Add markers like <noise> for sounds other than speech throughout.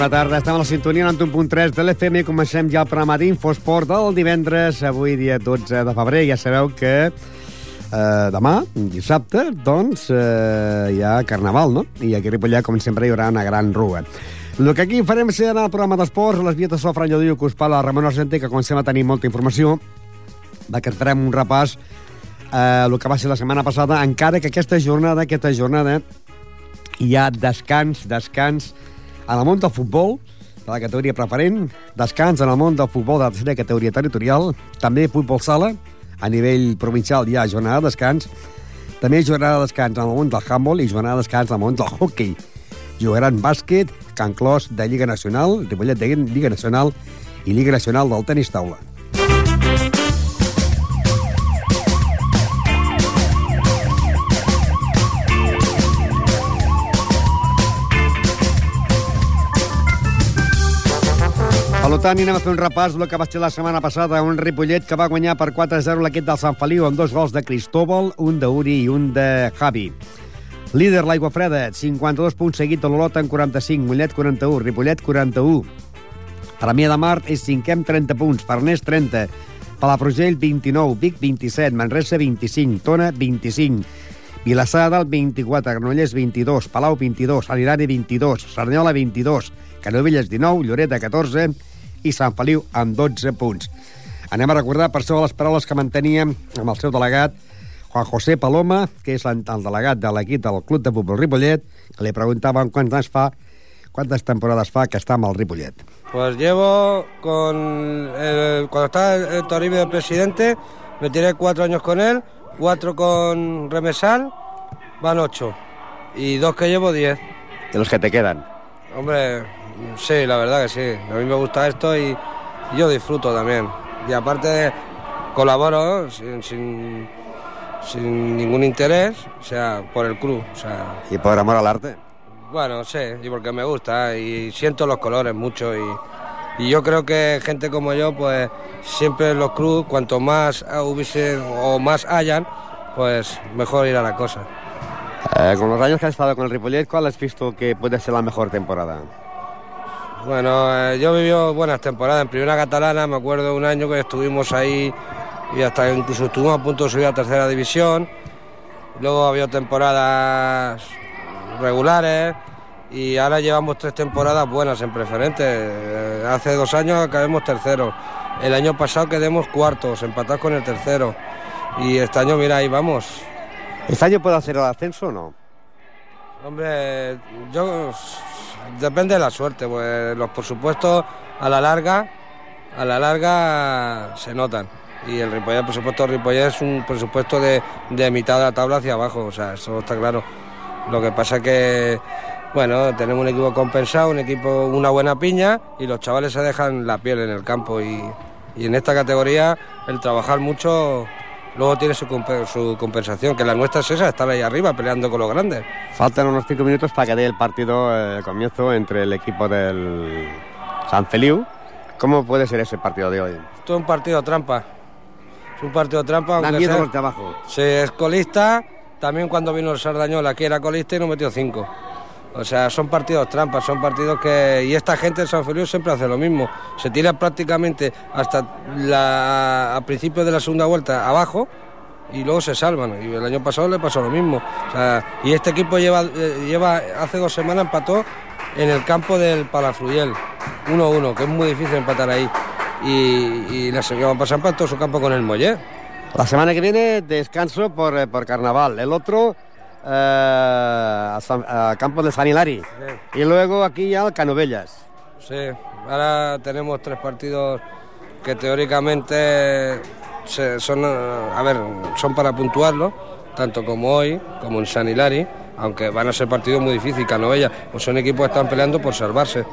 Bona tarda, estem a la sintonia 91.3 de l'FM i comencem ja el programa d'Infosport del divendres, avui dia 12 de febrer. Ja sabeu que eh, demà, dissabte, doncs, eh, hi ha Carnaval, no? I aquí a Ripollet, com sempre, hi haurà una gran rua. El que aquí farem serà el programa d'esports, les vies de so, Fran us parla Ramon Argente, que comencem a tenir molta informació, de que farem un repàs eh, el que va ser la setmana passada, encara que aquesta jornada, aquesta jornada, hi ha descans, descans en el món del futbol, de la categoria preferent, descans en el món del futbol de la tercera categoria territorial, també futbol sala, a nivell provincial hi ha jornada de descans, també jornada de descans en el món del handball i jornada de descans en el món del hockey. Jugaran bàsquet, Can Clos de Lliga Nacional, Ripollet de Lliga Nacional i Lliga Nacional del tenis taula. Tant, anem a fer un repàs del que va ser la setmana passada, un Ripollet que va guanyar per 4-0 l'equip del Sant Feliu amb dos gols de Cristóbal, un d'Uri i un de Javi. Líder l'Aigua Freda, 52 punts seguit de l'Olot en 45, Mollet 41, Ripollet 41. Premià de Mar és cinquè amb 30 punts, Farners 30, Palafrugell 29, Vic 27, Manresa 25, Tona 25, Vilassar de Dalt 24, Granollers 22, Palau 22, Alirari 22, Cerdanyola 22, Canovelles 19, Lloret 14 i Sant Feliu amb 12 punts. Anem a recordar per això les paraules que manteníem amb el seu delegat, Juan José Paloma, que és el delegat de l'equip del Club de Futbol Ripollet, que li preguntaven quants anys fa, quantes temporades fa que està amb el Ripollet. Pues llevo con. el- cuando estaba el Toribio de presidente, me tiré cuatro años con él, cuatro con Remesal, van ocho. Y dos que llevo, diez. De los que te quedan. Hombre, sí, la verdad que sí. A mí me gusta esto y, yo disfruto también. Y aparte, colaboro sin, sin, sin ningún interés, o sea, por el club. O sea, Y por amor al arte. bueno, sí, y porque me gusta y siento los colores mucho y, y yo creo que gente como yo, pues siempre en los clubes, cuanto más hubiesen o más hayan, pues mejor irá la cosa. Eh, con los años que has estado con el Ripollet, ¿cuál has visto que puede ser la mejor temporada? Bueno, eh, yo he vivido buenas temporadas en Primera Catalana, me acuerdo un año que estuvimos ahí y hasta incluso estuvimos a punto de subir a Tercera División. Luego había temporadas regulares y ahora llevamos tres temporadas buenas en preferente. Eh, hace dos años acabemos terceros. El año pasado quedemos cuartos, empatados con el tercero. Y este año, mira, ahí vamos. ¿Este año puede hacer el ascenso o no? Hombre, yo depende de la suerte, pues los por supuesto a la larga, a la larga se notan. Y el Ripollet, por supuesto, Ripollet es un presupuesto de, de mitad de la tabla hacia abajo, o sea, eso está claro. Lo que pasa que, bueno, tenemos un equipo compensado, un equipo, una buena piña y los chavales se dejan la piel en el campo y, y en esta categoría el trabajar mucho luego tiene su, compe- su compensación, que la nuestra es esa, estar ahí arriba peleando con los grandes. Faltan unos cinco minutos para que dé el partido eh, el comienzo entre el equipo del San Feliu. ¿Cómo puede ser ese partido de hoy? Esto es un partido trampa. Es un partido trampa. Aunque miedo sea- los de abajo. Se es colista. También cuando vino el Sardañola, aquí era colista y nos metió cinco. O sea, son partidos trampas, son partidos que... Y esta gente de San Feliu siempre hace lo mismo. Se tira prácticamente hasta la... a principios de la segunda vuelta abajo y luego se salvan. Y el año pasado le pasó lo mismo. O sea, y este equipo lleva, eh, lleva hace dos semanas empató en el campo del Palafruyel. 1-1, que es muy difícil empatar ahí. Y, y la semana pasada empató su campo con el Mollet. La semana que viene descanso por, eh, por carnaval. El otro eh, a, San- a Campo de San Hilari. Y luego aquí ya al Canovellas. Sí, ahora tenemos tres partidos que teóricamente se- son, eh, a ver, son para puntuarlo, tanto como hoy, como en San Hilari, aunque van a ser partidos muy difíciles, Canovella, pues son equipos que están peleando por salvarse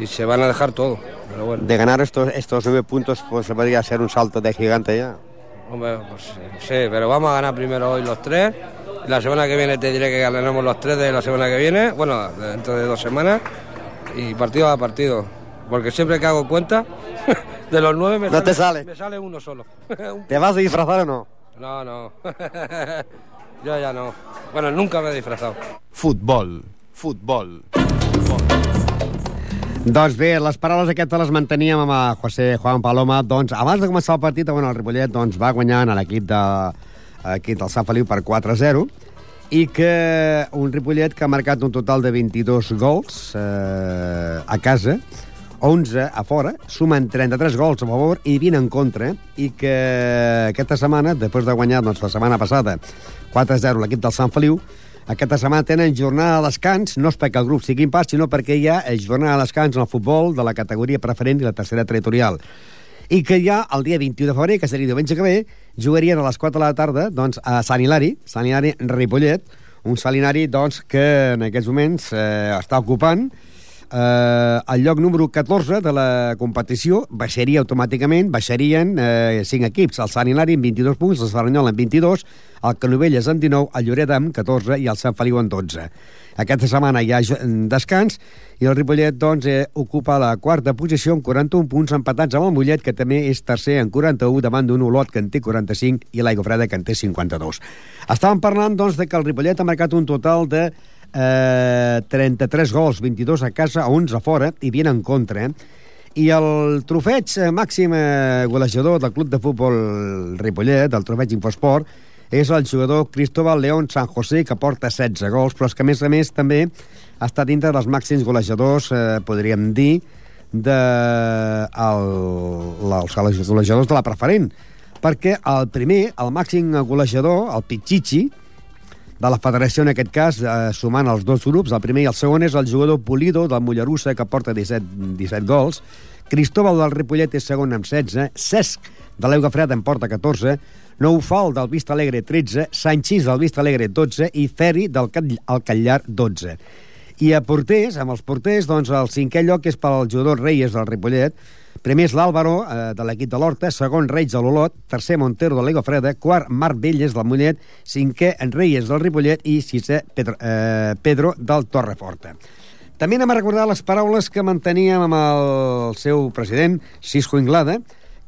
y se van a dejar todo, pero bueno. De ganar estos, estos nueve puntos, pues se podría hacer un salto de gigante ya. Hombre, pues sí, pero vamos a ganar primero hoy los tres. La semana que viene te diré que ganaremos los tres de la semana que viene, bueno, dentro de dos semanas, y partido a partido. Porque siempre que hago cuenta, <laughs> de los nueve me, No te sale. me sale uno solo. <laughs> ¿Te vas a disfrazar o no? no, no. <laughs> Yo ya no. Bueno, nunca me he disfrazado. Futbol. Futbol. Doncs bé, les paraules aquestes les manteníem amb el José Juan Paloma. Doncs abans de començar el partit, bueno, el Ripollet doncs, va guanyant a l'equip de, a l'equip del Sant Feliu per 4-0 i que un Ripollet que ha marcat un total de 22 gols eh, a casa, 11 a fora, sumen 33 gols a favor i 20 en contra, i que aquesta setmana, després de guanyar doncs, la setmana passada 4-0 l'equip del Sant Feliu, aquesta setmana tenen jornada de descans, no és perquè el grup sigui pas, sinó perquè hi ha jornada de descans en el futbol de la categoria preferent i la tercera territorial. I que ja el dia 21 de febrer, que seria diumenge que ve, jugarien a les 4 de la tarda doncs, a Sant Hilari, Sant Hilari Ripollet, un Sant Hilari doncs, que en aquests moments eh, està ocupant eh, el lloc número 14 de la competició baixaria automàticament, baixarien eh, 5 equips, el Sant Hilari amb 22 punts, el Saranyol amb 22, el Canovelles amb 19, el Lloret amb 14 i el Sant Feliu amb 12. Aquesta setmana hi ha descans i el Ripollet doncs, eh, ocupa la quarta posició amb 41 punts empatats amb el Mollet, que també és tercer en 41 davant d'un Olot que en té 45 i l'Aigua Freda que en té 52. Estàvem parlant doncs, de que el Ripollet ha marcat un total de eh, 33 gols, 22 a casa, 11 a fora i 20 en contra. Eh? I el trofeig eh, màxim eh, golejador del club de futbol Ripollet, del trofeig Infosport, és el jugador Cristóbal León San José, que porta 16 gols, però és que, a més a més, també ha estat dintre dels màxims golejadors, eh, podríem dir, de el, golejadors de la preferent. Perquè el primer, el màxim golejador, el Pichichi, de la federació, en aquest cas, eh, sumant els dos grups. El primer i el segon és el jugador Pulido, del Mollerussa, que porta 17, 17 gols. Cristóbal del Ripollet és segon amb 16. Cesc, de l'Euga Freda, en porta 14. Noufal, del Vista Alegre, 13. Sanchís, del Vista Alegre, 12. I Ferri, del Cat- el Catllar, 12. I a porters, amb els porters, doncs el cinquè lloc és pel jugador Reyes del Ripollet, primer és l'Àlvaro, eh, de l'equip de l'Horta, segon Reig de l'Olot, tercer Montero de l'Ego Freda, quart Marc Velles del Mollet, cinquè en Reyes del Ripollet i sisè Pedro, eh, Pedro del Torreforta. També anem a recordar les paraules que manteníem amb el seu president, Cisco Inglada,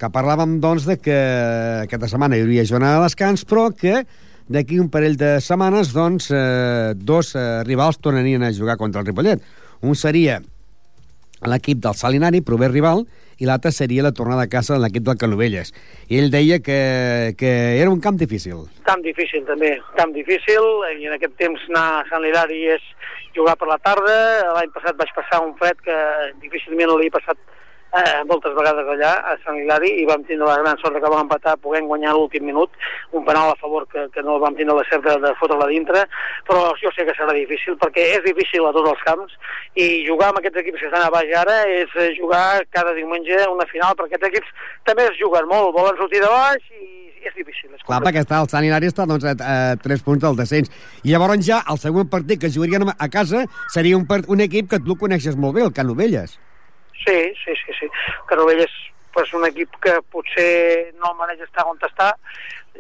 que parlàvem, doncs, de que aquesta setmana hi hauria jornada de descans, però que d'aquí un parell de setmanes, doncs, eh, dos eh, rivals tornarien a jugar contra el Ripollet. Un seria l'equip del Salinari, proper rival, i l'altre seria la tornada a casa de l'equip del Canovelles. I ell deia que, que era un camp difícil. Camp difícil, també. Camp difícil, i en aquest temps anar a Sant Hilari és jugar per la tarda. L'any passat vaig passar un fred que difícilment l'he passat eh, moltes vegades allà, a Sant Hilari, i vam tindre la gran sort que vam empatar, podent guanyar l'últim minut, un penal a favor que, que no vam tindre la cert de, de fotre-la dintre, però jo sé que serà difícil, perquè és difícil a tots els camps, i jugar amb aquests equips que estan a baix ara és eh, jugar cada diumenge una final, perquè aquests equips també es juguen molt, volen sortir de baix i és difícil. És Clar, perquè està, el Sant Hilari està doncs, a, a 3 punts del descens. I llavors ja el següent partit que jugarien a casa seria un, part, un equip que tu coneixes molt bé, el Canovelles. Sí, sí, sí, sí. Canovell és pues, un equip que potser no el maneja estar on està.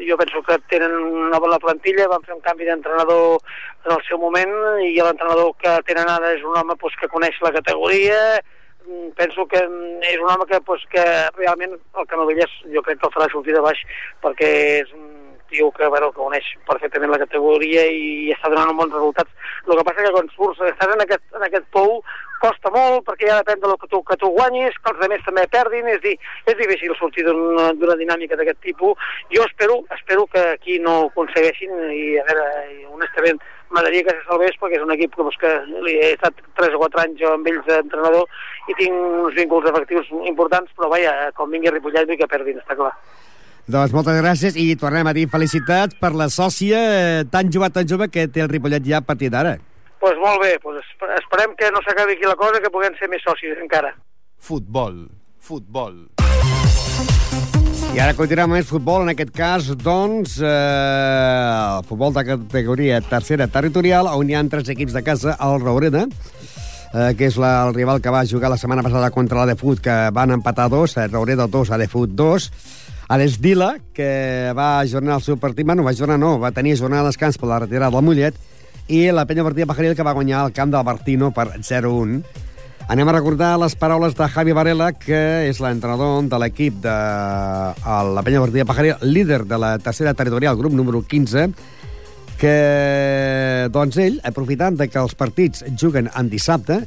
Jo penso que tenen una bona plantilla, van fer un canvi d'entrenador en el seu moment i l'entrenador que tenen ara és un home pues, que coneix la categoria, Mm, penso que és un home que, pues, que realment el Canovelles jo crec que el farà sortir de baix perquè és un tio que, bueno, que coneix perfectament la categoria i està donant bons resultats. El que passa que quan surts, estàs en aquest, en aquest pou, costa molt perquè ja depèn del que tu, que tu guanyis, que els altres també perdin, és, dir, és difícil sortir d'una dinàmica d'aquest tipus. Jo espero, espero que aquí no ho aconsegueixin i, a veure, honestament, m'agradaria que se salvés perquè és un equip que, doncs, que he estat 3 o 4 anys jo amb ells d'entrenador i tinc uns vínculs efectius importants, però vaja, com vingui Ripollet vull que perdin, està clar. Doncs moltes gràcies i tornem a dir felicitats per la sòcia eh, tan jove, tan jove que té el Ripollet ja a partir d'ara. Doncs pues molt bé, pues esp- esperem que no s'acabi aquí la cosa, que puguem ser més socis encara. Futbol. Futbol. I ara continuem amb el futbol, en aquest cas, doncs, eh, el futbol de categoria tercera territorial, on hi ha tres equips de casa, el Raureda, eh, que és la, el rival que va jugar la setmana passada contra l'Adefut, que van empatar dos, eh, Raureda 2, Adefut 2, a l'Esdila, que va ajornar el seu partit, bueno, va ajornar no, va tenir jornada de descans per la retirada del Mollet, i la penya Martí de Pajaril, que va guanyar el camp del Bartino per 0-1. Anem a recordar les paraules de Javi Varela, que és l'entrenador de l'equip de la penya Martí de Pajaril, líder de la tercera territorial, grup número 15, que, doncs ell, aprofitant de que els partits juguen en dissabte,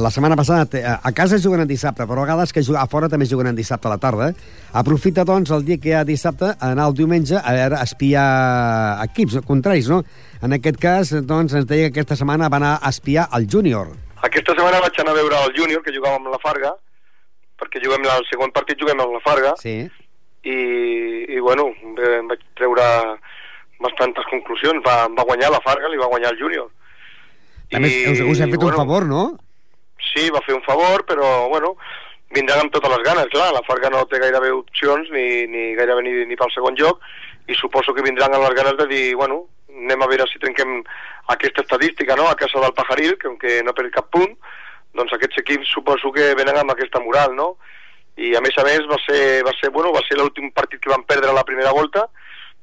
la setmana passada té- a casa juguen en dissabte, però a vegades que a fora també juguen en dissabte a la tarda. Aprofita, doncs, el dia que hi ha dissabte, anar el diumenge a veure, a espiar equips contraris, no? En aquest cas, doncs, ens deia que aquesta setmana va anar a espiar el júnior. Aquesta setmana vaig anar a veure el júnior, que jugava amb la Farga, perquè juguem el segon partit juguem amb la Farga, Sí. i, i bueno, em vaig treure bastantes conclusions. Va, va guanyar la Farga, li va guanyar el júnior. També I, us, us hem fet un favor, no? Sí, va fer un favor, però, bueno, vindran amb totes les ganes, clar. La Farga no té gairebé opcions, ni, ni gairebé ni, ni pel segon lloc, i suposo que vindran amb les ganes de dir, bueno, anem a veure si trenquem aquesta estadística, no?, a casa del Pajaril, que aunque no perd cap punt, doncs aquests equips suposo que venen amb aquesta moral, no? I a més a més va ser, va ser, bueno, va ser l'últim partit que van perdre a la primera volta,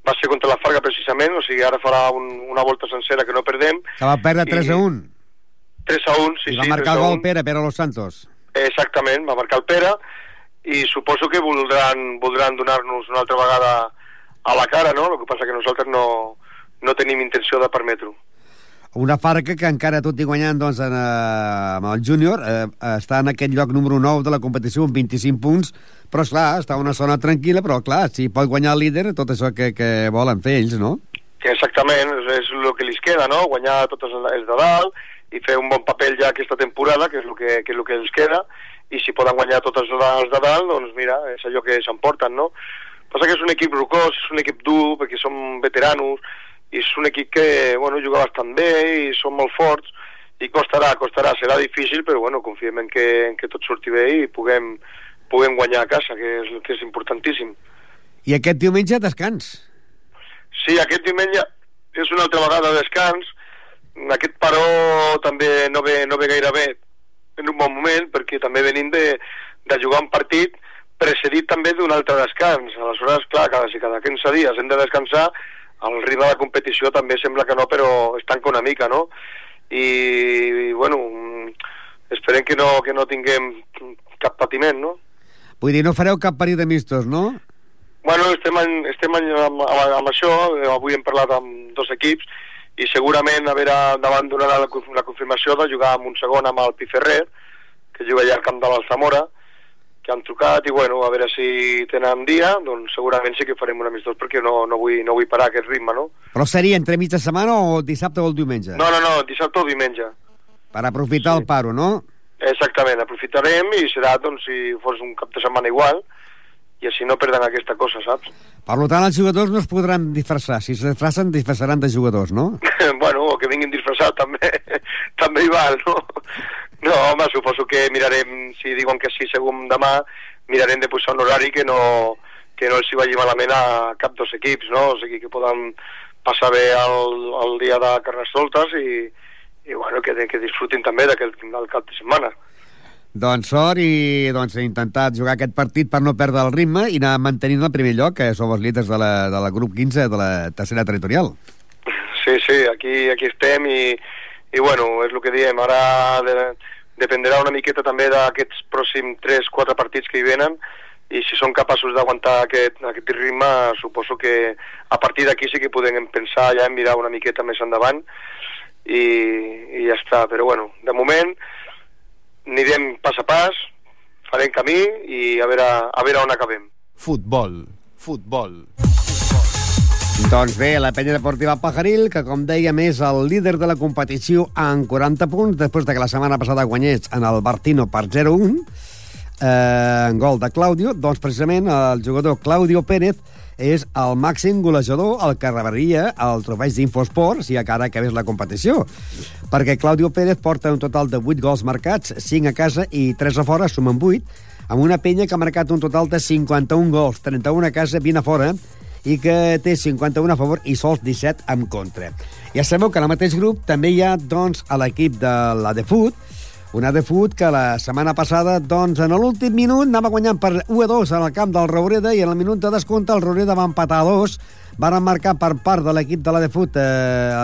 va ser contra la Farga precisament, o sigui, ara farà un, una volta sencera que no perdem. Que va perdre 3 a 1. 3 a 1, sí, I va sí. marcar 3 el gol 1. Pere, Pere Los Santos. Exactament, va marcar el Pere i suposo que voldran, voldran donar-nos una altra vegada a la cara, no? El que passa que nosaltres no, no tenim intenció de permetre-ho. Una Farga que encara, tot i guanyant doncs, en, eh, amb el júnior, eh, està en aquest lloc número 9 de la competició amb 25 punts, però, esclar, està una zona tranquil·la, però, clar, si pot guanyar el líder, tot això que, que volen fer ells, no? Exactament, és, és el que li queda, no? Guanyar tots els, els de dalt i fer un bon paper ja aquesta temporada, que és el que, que, és el que els queda, i si poden guanyar tots els de, dalt, doncs mira, és allò que s'emporten, no? Passa que és un equip rocós, és un equip dur, perquè som veteranos, i és un equip que, bueno, juga bastant bé i són molt forts, i costarà, costarà, serà difícil, però bueno, confiem en que, en que tot surti bé i puguem, puguem guanyar a casa, que és, que és importantíssim. I aquest diumenge descans. Sí, aquest diumenge és una altra vegada de descans. Aquest paró també no ve, no ve gaire bé en un bon moment, perquè també venim de, de jugar un partit precedit també d'un altre descans. Aleshores, clar, cada, si cada 15 dies hem de descansar, el ritme de competició també sembla que no, però es tanca una mica, no? I, i bueno, mm, esperem que no, que no tinguem cap patiment, no? Vull dir, no fareu cap parit de mistos, no? Bueno, estem, en, estem en, amb, amb, amb això, eh, avui hem parlat amb dos equips i segurament a veure, davant donarà la, la confirmació de jugar amb un segon amb el Piferrer, que juga allà al camp de l'Alzamora, que han trucat i bueno, a veure si tenen dia, doncs segurament sí que farem un amistós perquè no, no, vull, no vull parar aquest ritme, no? Però seria entre mitja setmana o dissabte o el diumenge? No, no, no, dissabte o diumenge. Per aprofitar Sí. el paro, no? Exactament, aprofitarem i serà doncs si fos un cap de setmana igual i així no perden aquesta cosa, saps? Per tant, els jugadors no es podran disfressar. Si es disfressen, disfressaran de jugadors, no? <laughs> bueno, o que vinguin disfressats també, <laughs> també hi val, no? No, home, suposo que mirarem, si diuen que sí segon demà, mirarem de posar un horari que no, que no els hi vagi malament a cap dos equips, no? O sigui, que poden passar bé el, el dia de Carnestoltes i, i bueno, que, que disfrutin també d'aquest cap de setmana. Doncs sort i doncs, intentat jugar aquest partit per no perdre el ritme i anar mantenint el primer lloc, que som els líders de la, de la grup 15 de la tercera territorial. Sí, sí, aquí, aquí estem i, i bueno, és el que diem, ara de, dependrà una miqueta també d'aquests pròxims 3-4 partits que hi venen i si són capaços d'aguantar aquest, aquest ritme, suposo que a partir d'aquí sí que podem pensar ja en mirar una miqueta més endavant i, i ja està, però bueno, de moment anirem pas a pas, farem camí i a veure, a veure on acabem. Futbol. Futbol. Doncs bé, la penya deportiva Pajaril, que com dèiem és el líder de la competició amb 40 punts, després de que la setmana passada guanyés en el Bartino per 0-1, eh, en gol de Claudio, doncs precisament el jugador Claudio Pérez és el màxim golejador el que rebria el trofeig d'Infosport si encara acabés la competició. Perquè Claudio Pérez porta un total de 8 gols marcats, 5 a casa i 3 a fora, sumen 8, amb una penya que ha marcat un total de 51 gols, 31 a casa, 20 a fora, i que té 51 a favor i sols 17 en contra. Ja sabeu que en el mateix grup també hi ha doncs, a l'equip de la de Foot, una de Foot que la setmana passada, doncs, en l'últim minut anava guanyant per 1 a 2 en el camp del Roureda i en el minut de descompte el Roureda va empatar a 2. Van marcar per part de l'equip de la de Foot eh,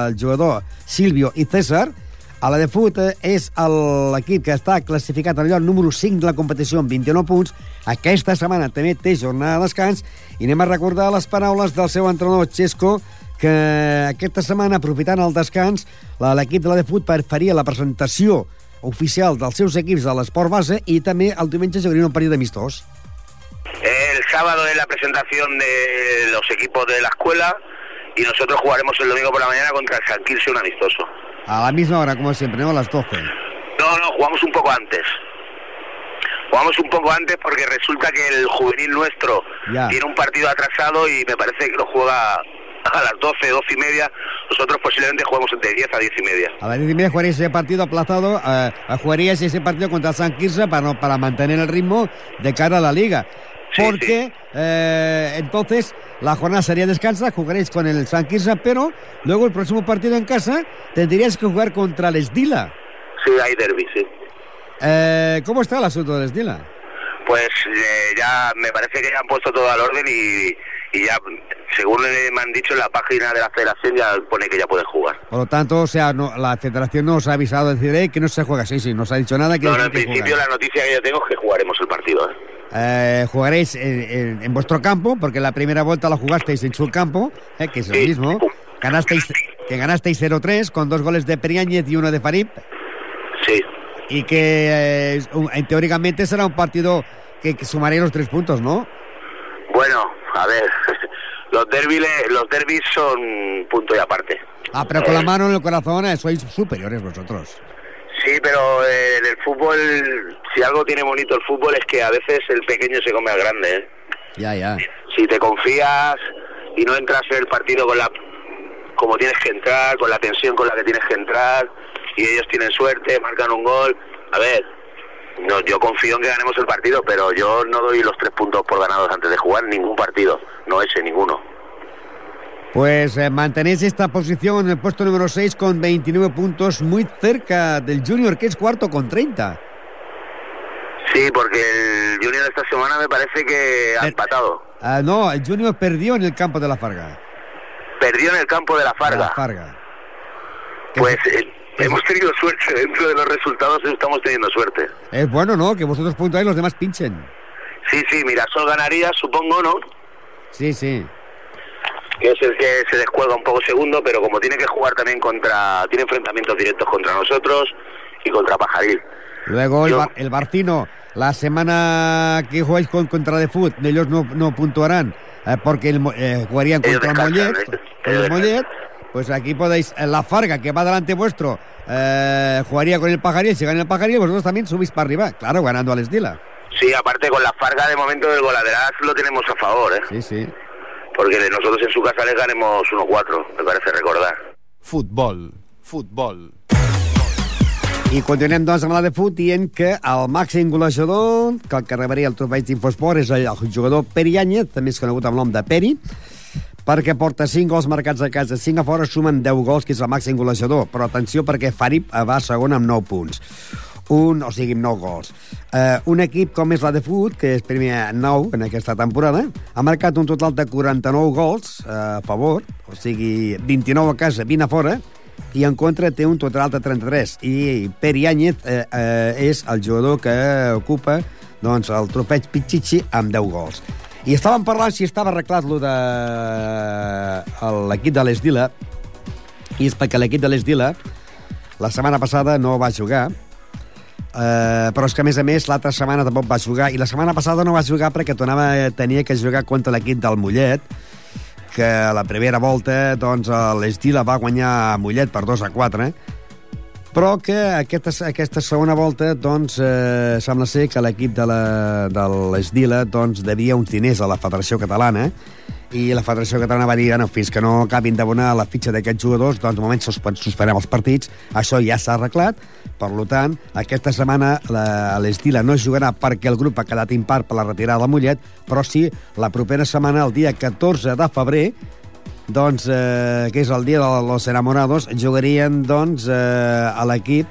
el jugador Silvio i César. A la de Foot eh, és l'equip que està classificat al lloc número 5 de la competició amb 29 punts. Aquesta setmana també té jornada de descans i anem a recordar les paraules del seu entrenador Xesco que aquesta setmana, aprofitant el descans, l'equip de la de Foot faria la presentació oficial dels seus equips de l'esport base i també el diumenge jugaria un partit amistós. El sábado es la presentación de los equipos de la escuela y nosotros jugaremos el domingo por la mañana contra el San Quirce un amistoso. A la misma hora, como siempre, ¿no? A las 12. No, no, jugamos un poco antes. Jugamos un poco antes porque resulta que el juvenil nuestro Ya. tiene un partido atrasado y me parece que lo juega a las 12, 12 y media. Nosotros posiblemente juguemos entre 10 a 10 y media. A las 10 y media jugaría ese partido aplazado, eh, jugarías ese partido contra San Quirze para, no- para mantener el ritmo de cara a la liga. Sí, Porque eh, entonces la jornada sería descansa, jugaréis con el San Quirze, pero luego el próximo partido en casa tendrías que jugar contra el Esdila. Sí, hay derby, sí. Eh, ¿Cómo está el asunto del Esdila? Pues eh, ya me parece que ya han puesto todo al orden y, y ya, según me han dicho en la página de la federación, ya pone que ya pueden jugar. Por lo tanto, o sea, no, la federación nos ha avisado de decir "Eh, que no se juega. Sí, sí, nos ha dicho nada. Que No, no, en que principio jugar. la noticia que yo tengo es que jugaremos el partido. ¿eh? Eh, jugaréis en, en- vuestro campo, porque la primera vuelta la jugasteis en su campo, eh, que es el Sí. mismo. Ganasteis, que ganasteis 0-3 con dos goles de Periáñez y uno de Farib. Sí. Y que eh, teóricamente será un partido que, que sumaría los tres puntos, ¿no? Bueno, a ver, <laughs> los derbis, los derbis son punto y aparte. Ah, pero con la mano en el corazón eh, sois superiores vosotros. Sí, pero eh, en el fútbol, si algo tiene bonito el fútbol es que a veces el pequeño se come al grande. ¿eh? Ya, ya. Si te confías y no entras en el partido con la como tienes que entrar, con la tensión con la que tienes que entrar, y ellos tienen suerte, marcan un gol, a ver, no, yo confío en que ganemos el partido, pero yo no doy los tres puntos por ganados antes de jugar ningún partido, no ese, ninguno. Pues eh, mantenéis esta posición en el puesto número 6 con 29 puntos, muy cerca del Junior, que es cuarto con 30. Sí, porque el Junior esta semana me parece que ha Eh, empatado. Ah, no, el Junior perdió en el campo de la Farga. Perdió en el campo de la De Farga. La Farga. Pues es- eh, hemos tenido suerte, dentro de los resultados estamos teniendo suerte. Es bueno, ¿no? Que vosotros puntuáis y los demás pinchen. Sí, sí, Mirasol ganaría, supongo, ¿no? Sí, sí. que es el que se descuelga un poco segundo, pero como tiene que jugar también contra, tiene enfrentamientos directos contra nosotros y contra Pajaril. Luego el, Bar- el Barcino, la semana que jugáis con, contra de Foot, ellos no, no puntuarán eh, porque el eh, jugarían Ellos contra Mollet. ¿eh? Con Ellos el Mollet, pues aquí podéis, eh, la Farga, que va delante vuestro, eh, jugaría con el Pajaril. Si gana el Pajaril, vosotros también subís para arriba. Claro, ganando al Estila. Sí, aparte con la Farga de momento del goladeras lo tenemos a favor, ¿eh? Sí, sí. Porque de nosotros en su casa les ganemos 1-4, me parece recordar. Futbol, futbol. I continuem, doncs, amb la de fut, dient que el màxim golejador, que el que rebaria el trofeig d'Infosport, és el jugador Peri Áñez, també és conegut amb el nom de Peri, perquè porta 5 gols marcats a casa, 5 a fora, sumen 10 gols, que és el màxim golejador. Però atenció, perquè Farib va segon amb 9 punts. Un, o sigui, amb 9 gols. Uh, un equip com és la de Fut, que és primer 9 en aquesta temporada, ha marcat un total de 49 gols uh, a favor, o sigui, 29 a casa, 20 a fora, i en contra té un total de 33 i Peri Áñez eh, eh, és el jugador que ocupa doncs, el trofeig Pichichi amb 10 gols i estàvem parlant si estava arreglat lo de l'equip de l'Esdila i és perquè l'equip de l'Esdila la setmana passada no va jugar. Eh, però és que a més a més l'altra setmana tampoc va jugar. I la setmana passada no va jugar perquè tornava, tenia que jugar contra l'equip del Mollet que a la primera volta doncs, l'Estila va guanyar Mollet per 2 a 4 però que aquesta, aquesta segona volta doncs, eh, sembla ser que l'equip de la- de l'Esdila doncs, devia uns diners a la Federació Catalana i la Federació Catalana va dir no, fins que no acabin d'abonar la fitxa d'aquests jugadors, doncs de moment suspen suspenem els partits. Això ja s'ha arreglat. Per tant, aquesta setmana la- l'Esdila no jugarà perquè el grup ha quedat impar per la retirada de Mollet, però sí la propera setmana, el dia 14 de febrer, doncs, eh, que és el dia de los enamorados, jugarien doncs, eh, a l'equip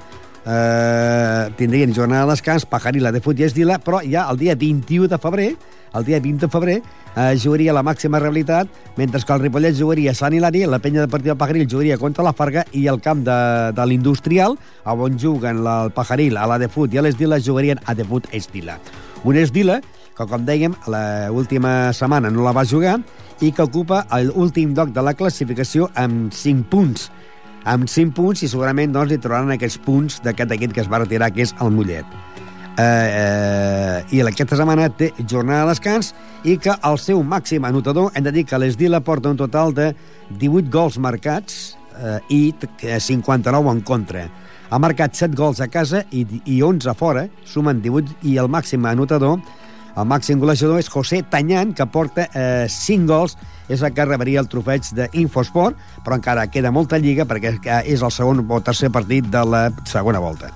eh, tindrien jornada de descans, Pajarila de Fut i Esdila, però ja el dia 21 de febrer, el dia 20 de febrer, eh, jugaria la màxima realitat, mentre que el Ripollet jugaria a Sant Hilari, la penya de partit del Pajaril jugaria contra la Farga i el camp de, de l'Industrial, on juguen la, el Pajaril, a la de Fut i a l'Esdila, jugarien a de Fut Esdila. Un Esdila que, com dèiem, l'última setmana no la va jugar i que ocupa l'últim lloc de la classificació amb 5 punts amb 5 punts i segurament doncs, li trobaran aquests punts d'aquest equip que es va retirar, que és el Mollet. Eh, eh, I aquesta setmana té jornada de descans i que el seu màxim anotador, hem de dir que l'Esdila porta un total de 18 gols marcats eh, i t- 59 en contra. Ha marcat 7 gols a casa i, i 11 a fora, sumen 18, i el màxim anotador el màxim golejador és José Tanyán, que porta eh, 5 gols, és el que rebaria el trofeig d'Infosport, però encara queda molta lliga perquè és el segon o tercer partit de la segona volta.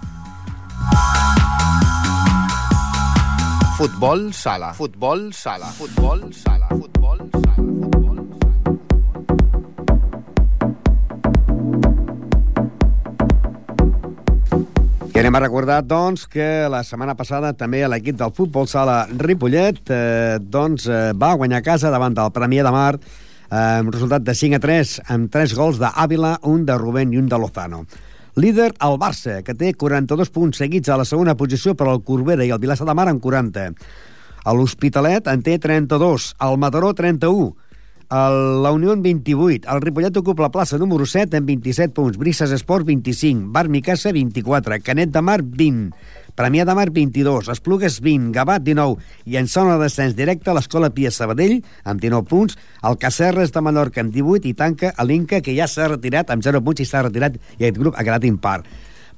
Futbol sala. Futbol sala. Futbol sala. Futbol sala. I anem a recordar, doncs, que la setmana passada també l'equip del futbol sala Ripollet eh, doncs, eh, va guanyar casa davant del Premià de Mar eh, amb un resultat de 5 a 3, amb 3 gols d'Àvila, un de Rubén i un de Lozano. Líder, el Barça, que té 42 punts seguits a la segona posició per al Corbera i el Vilassar de Mar amb 40. A l'Hospitalet en té 32, el Mataró 31, el, la Unió en 28, el Ripollet ocupa la plaça número 7 amb 27 punts, Brises Esport 25, Bar Micasa 24, Canet de Mar 20, Premià de Mar 22, Esplugues 20, Gavat 19 i en zona de descens directe l'Escola Pia Sabadell amb 19 punts, el Cacerres de Menorca amb 18 i tanca l'Inca que ja s'ha retirat amb 0 punts i s'ha retirat i aquest grup ha quedat impar.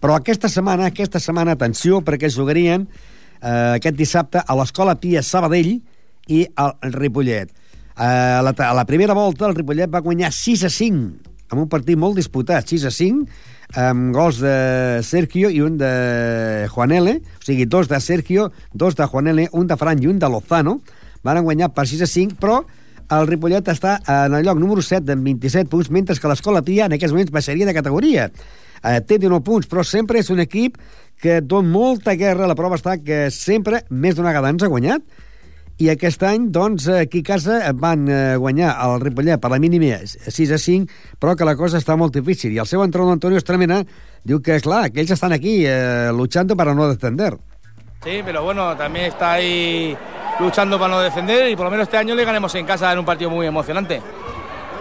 Però aquesta setmana, aquesta setmana, atenció, perquè jugarien eh, aquest dissabte a l'Escola Pia Sabadell i al Ripollet. Eh, a, la, a la primera volta el Ripollet va guanyar 6 a 5 amb un partit molt disputat, 6 a 5 amb gols de Sergio i un de Juanele, o sigui, dos de Sergio, dos de Juanele, un de Fran i un de Lozano, van guanyar per 6 a 5, però el Ripollet està en el lloc número 7 amb 27 punts, mentre que l'Escola Pia en aquests moments baixaria de categoria. Eh, té 19 punts, però sempre és un equip que dona molta guerra. La prova està que sempre, més d'una vegada, ens ha guanyat, i aquest any, doncs, aquí a casa van eh, guanyar el Ripollet per la mínima 6 a 5, però que la cosa està molt difícil. I el seu entrenador, Antonio Estremena, diu que, clar, que ells estan aquí eh, luchando para no descender. Sí, pero bueno, también está ahí luchando para no defender y por lo menos este año le ganemos en casa en un partido muy emocionante.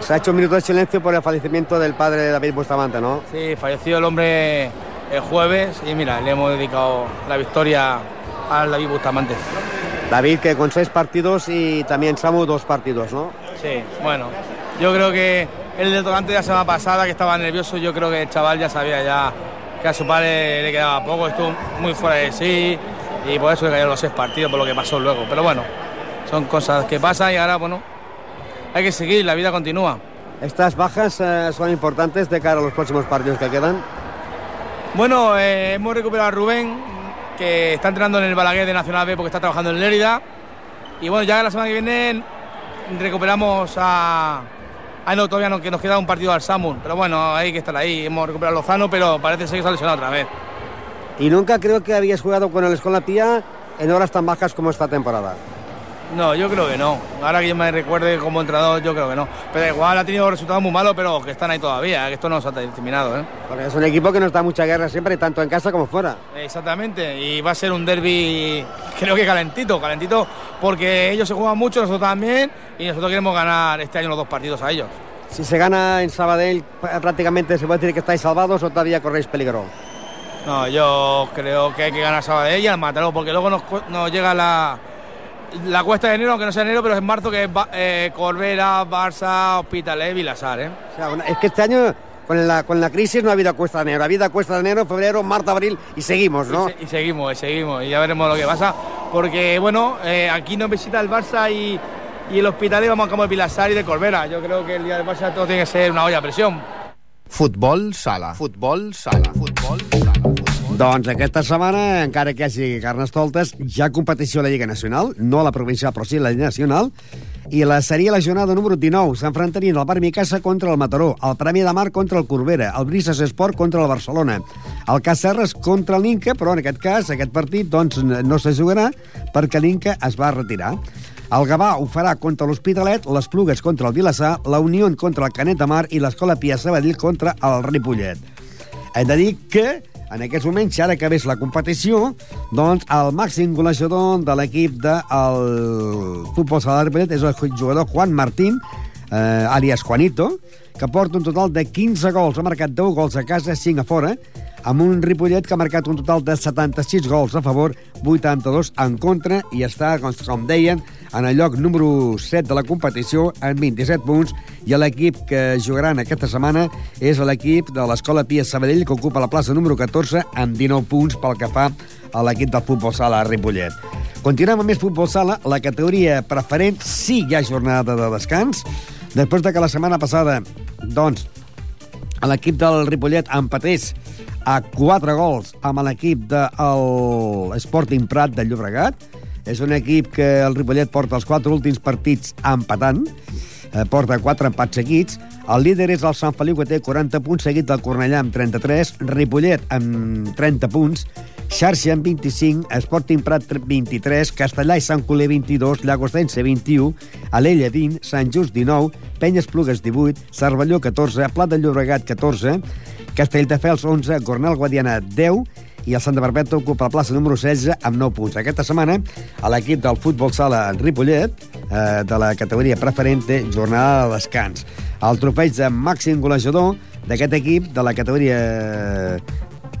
Se ha hecho un minuto de silencio por el fallecimiento del padre de David Bustamante, ¿no? Sí, falleció el hombre el jueves y mira, le hemos dedicado la victoria al David Bustamante. David, que con seis partidos y también Samu dos partidos, ¿no? Sí, bueno, yo creo que el detonante de la semana pasada, que estaba nervioso, yo creo que el chaval ya sabía ya que a su padre le quedaba poco, estuvo muy fuera de sí y por eso le cayeron los seis partidos, por lo que pasó luego. Pero bueno, son cosas que pasan y ahora, bueno, hay que seguir, la vida continúa. Estas bajas eh, son importantes de cara a los próximos partidos que quedan. Bueno, eh, hemos recuperado a Rubén, que está entrenando en el Balaguer de Nacional B porque está trabajando en Lérida. Y bueno, ya la semana que viene recuperamos a... Ah, no, todavía que nos queda un partido al Samun. Pero bueno, hay que estar ahí. Hemos recuperado a Lozano, pero parece ser que se ha lesionado otra vez. Y nunca creo que habías jugado con el Escola en horas tan bajas como esta temporada. No, yo creo que no. Ahora que yo me recuerde como entrenador, yo creo que no. Pero igual ha tenido resultados muy malos, pero que están ahí todavía, que esto no se ha terminado. ¿eh? Porque es un equipo que nos da mucha guerra siempre, tanto en casa como fuera. Exactamente, y va a ser un derby, creo que calentito, calentito, porque ellos se juegan mucho, nosotros también, y nosotros queremos ganar este año los dos partidos a ellos. Si se gana en Sabadell, prácticamente se puede decir que estáis salvados o todavía corréis peligro. No, yo creo que hay que ganar Sabadell y al Mataró, porque luego nos, nos llega la, la cuesta de enero, aunque no sea enero, pero es en marzo, que es eh, Corbera, Barça, Hospitalet, Vilasar. ¿eh? O sea, es que este año con la, con la crisis no ha habido cuesta de enero, ha habido cuesta de enero, febrero, marzo, abril y seguimos, ¿no? Y, se- y seguimos, y seguimos, y ya veremos lo que pasa. Porque, bueno, eh, aquí nos visita el Barça y, y el Hospital y vamos a como de Pilasar y de Corbera. Yo creo que el día del Barça todo tiene que ser una olla a presión. Futbol sala. Futbol sala. Futbol sala. Doncs aquesta setmana, encara que hi hagi carnestoltes, ha competició a la Lliga Nacional, no a la provincial, però sí a la Lliga Nacional, i la seria la jornada número 19. S'enfrontarien el Bar Micasa contra el Mataró, el Premi de Mar contra el Corbera, el Brises Esport contra el Barcelona, el Cacerres contra l'Inca, però en aquest cas, aquest partit doncs, no se jugarà perquè l'Inca es va retirar. El Gavà ho farà contra l'Hospitalet, les Plugues contra el Vilassar, la Unió contra el Canet de Mar i l'Escola Pia Sabadell contra el Ripollet. Hem de dir que en aquests moments, ara que ves la competició, doncs el màxim golejador de l'equip del futbol sala de Ripollet és el jugador Juan Martín, eh, alias Juanito, que porta un total de 15 gols. Ha marcat 10 gols a casa, 5 a fora, amb un Ripollet que ha marcat un total de 76 gols a favor, 82 en contra, i està, com deien, en el lloc número 7 de la competició, amb 27 punts, i l'equip que jugaran aquesta setmana és l'equip de l'Escola Pia Sabadell, que ocupa la plaça número 14, amb 19 punts pel que fa a l'equip del futbol sala Ripollet. Continuem amb més futbol sala. La categoria preferent sí hi ha jornada de descans. Després de que la setmana passada, doncs, l'equip del Ripollet empatés a 4 gols amb l'equip del Sporting Prat de Llobregat. És un equip que el Ripollet porta els 4 últims partits empatant, eh, porta 4 empats seguits. El líder és el Sant Feliu, que té 40 punts, seguit del Cornellà amb 33, Ripollet amb 30 punts, Xarxa amb 25, Sporting Prat 23, Castellà i Sant Coler 22, Llagostense 21, Alella 20, Sant Just 19, Penyes Plugues 18, Cervelló 14, Plat de Llobregat 14, Castelldefels 11, Gornal Guadiana 10 i el Santa Barbeta ocupa la plaça número 16 amb 9 punts. Aquesta setmana, a l'equip del futbol sala Ripollet, eh, de la categoria preferent, té jornada de descans. El trofeig de màxim golejador d'aquest equip, de la categoria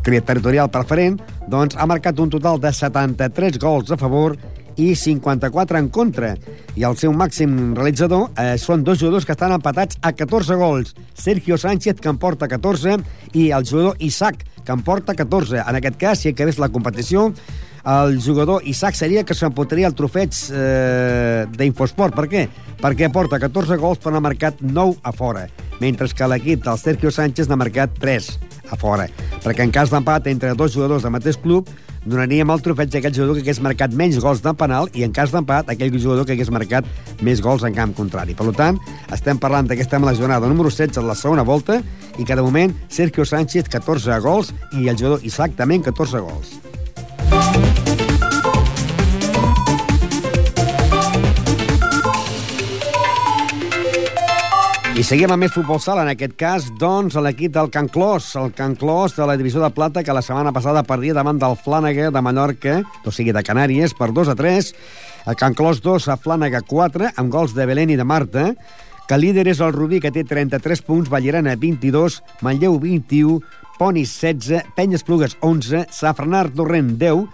territorial preferent, doncs ha marcat un total de 73 gols a favor i 54 en contra. I el seu màxim realitzador eh, són dos jugadors que estan empatats a 14 gols. Sergio Sánchez, que en porta 14, i el jugador Isaac, que en porta 14. En aquest cas, si acabés la competició, el jugador Isaac seria que s'emportaria el trofeig eh, d'Infosport. Per què? Perquè porta 14 gols però n'ha marcat 9 a fora, mentre que l'equip del Sergio Sánchez n'ha marcat 3 a fora. Perquè en cas d'empat entre dos jugadors del mateix club, donaríem el trofeig a aquell jugador que hagués marcat menys gols de penal i en cas d'empat aquell jugador que hagués marcat més gols en camp contrari. Per tant, estem parlant que estem a la jornada número 16 de la segona volta i que de moment Sergio Sánchez 14 gols i el jugador Isaac també 14 gols. I seguim amb més futbol sala, en aquest cas, doncs, l'equip del Can Clos, el Can Clos de la divisió de plata, que la setmana passada perdia davant del Flànega de Mallorca, o sigui, de Canàries, per 2 a 3. El Can Clos 2 a Flànega 4, amb gols de Belén i de Marta, que líder és el Rubí, que té 33 punts, Vallirana 22, Manlleu 21, Ponis 16, Penyes Plugues 11, Safranar Torrent 10,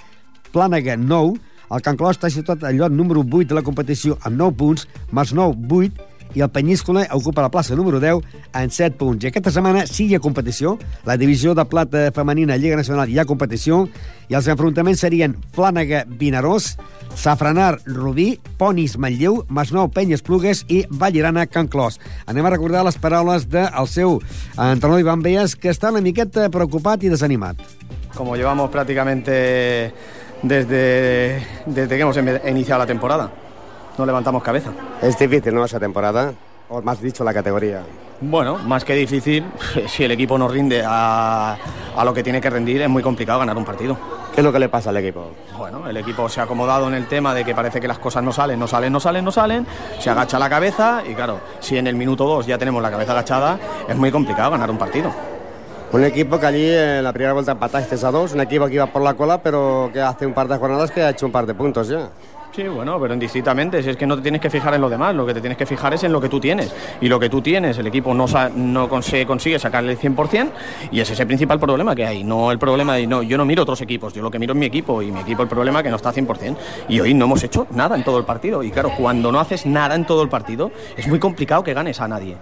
Plànega 9, el Can Clos està situat al lloc número 8 de la competició amb 9 punts, Masnou 8, i el Penyíscola ocupa la plaça número 10 en 7 punts. I aquesta setmana sí hi ha competició. La divisió de plata femenina Lliga Nacional hi ha competició i els enfrontaments serien Flànega-Vinaròs, Safranar Rubí, Ponis Manlleu, Masnou Penyes Plugues i Vallirana Can Clos. Anem a recordar les paraules del seu entrenador Ivan Beas, que està una miqueta preocupat i desanimat. Como llevamos prácticamente desde, desde que hemos em- iniciado la temporada. No levantamos cabeza. Es difícil, ¿no? Esa temporada. O más dicho, la categoría. Bueno, más que difícil, <laughs> si el equipo no rinde a, a lo que tiene que rendir, es muy complicado ganar un partido. ¿Qué es lo que le pasa al equipo? Bueno, el equipo se ha acomodado en el tema de que parece que las cosas no salen, no salen, no salen, no salen, se agacha la cabeza y claro, si en el minuto 2 ya tenemos la cabeza agachada, es muy complicado ganar un partido. Un equipo que allí en la primera vuelta empataste a dos, un equipo que iba por la cola, pero que hace un par de jornadas que ha hecho un par de puntos ya. Sí, bueno, pero indistintamente, si es que no te tienes que fijar en lo demás, lo que te tienes que fijar es en lo que tú tienes. Y lo que tú tienes, el equipo no, sa- no consigue, sacarle el 100% y ese es el principal problema que hay. No el problema de, no, yo no miro otros equipos, yo lo que miro es mi equipo y mi equipo el problema que no está 100%. Y hoy no hemos hecho nada en todo el partido. Y claro, cuando no haces nada en todo el partido, es muy complicado que ganes a nadie.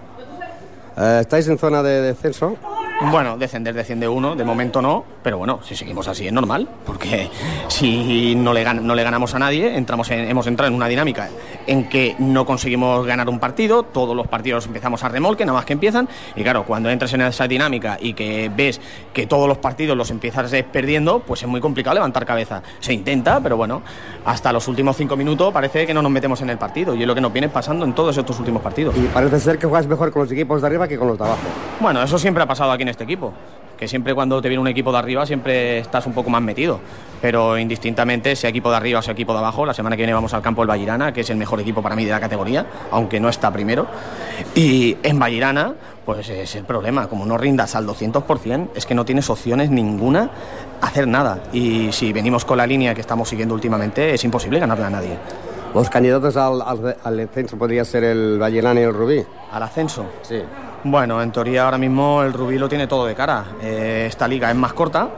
Eh, ¿Estáis en zona de descenso? Bueno, descender desciende uno, de momento no, pero bueno, si seguimos así es normal, porque si no le, gan- no le ganamos a nadie, entramos en- hemos entrado en una dinámica en que no conseguimos ganar un partido, todos los partidos empezamos a remolque, nada más que empiezan, y claro, cuando entras en esa dinámica y que ves que todos los partidos los empiezas perdiendo, pues es muy complicado levantar cabeza. Se intenta, pero bueno, hasta los últimos cinco minutos parece que no nos metemos en el partido, y es lo que nos viene pasando en todos estos últimos partidos. Y parece ser que juegas mejor con los equipos de arriba que con los de abajo. Bueno, eso siempre ha pasado aquí en este equipo. Que siempre cuando te viene un equipo de arriba siempre estás un poco más metido. Pero indistintamente, sea equipo de arriba o sea equipo de abajo, la semana que viene vamos al campo del Vallirana, que es el mejor equipo para mí de la categoría, aunque no está primero. Y en Vallirana, pues es el problema. Como no rindas al 200%, es que no tienes opciones ninguna a hacer nada. Y si venimos con la línea que estamos siguiendo últimamente, es imposible ganarle a nadie. Los candidatos al, al, al descenso podría ser el Vallenana y el Rubí. ¿Al ascenso? Sí. Bueno, en teoría ahora mismo el Rubí lo tiene todo de cara. Eh, esta liga es más corta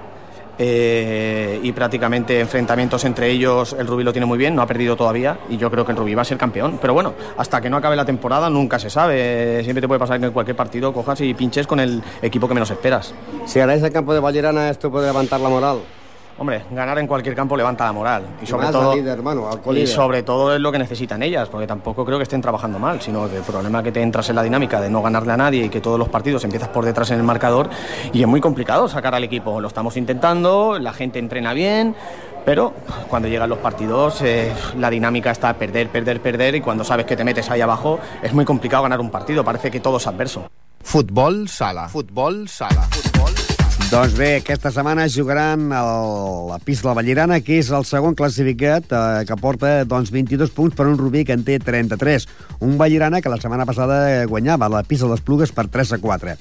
eh, y prácticamente enfrentamientos entre ellos el Rubí lo tiene muy bien, no ha perdido todavía y yo creo que el Rubí va a ser campeón. Pero bueno, hasta que no acabe la temporada nunca se sabe. Siempre te puede pasar que en cualquier partido cojas y pinches con el equipo que menos esperas. Si ganáis el campo de Vallerana, esto puede levantar la moral. Hombre, ganar en cualquier campo levanta la moral. Y sobre todo. al líder, hermano, al Y sobre todo es lo que necesitan ellas, porque tampoco creo que estén trabajando mal, sino que el problema es que te entras en la dinámica de no ganarle a nadie y que todos los partidos empiezas por detrás en el marcador y es muy complicado sacar al equipo. Lo estamos intentando, la gente entrena bien, pero cuando llegan los partidos eh, la dinámica está a perder, perder, perder y cuando sabes que te metes ahí abajo es muy complicado ganar un partido, parece que todo es adverso. Futbol sala. Futbol sala. Doncs bé, aquesta setmana jugaran el, la pista de la que és el segon classificat, eh, que porta doncs, 22 punts per un Rubí que en té 33. Un Vallirana que la setmana passada guanyava la pista de les Plugues per 3 a 4.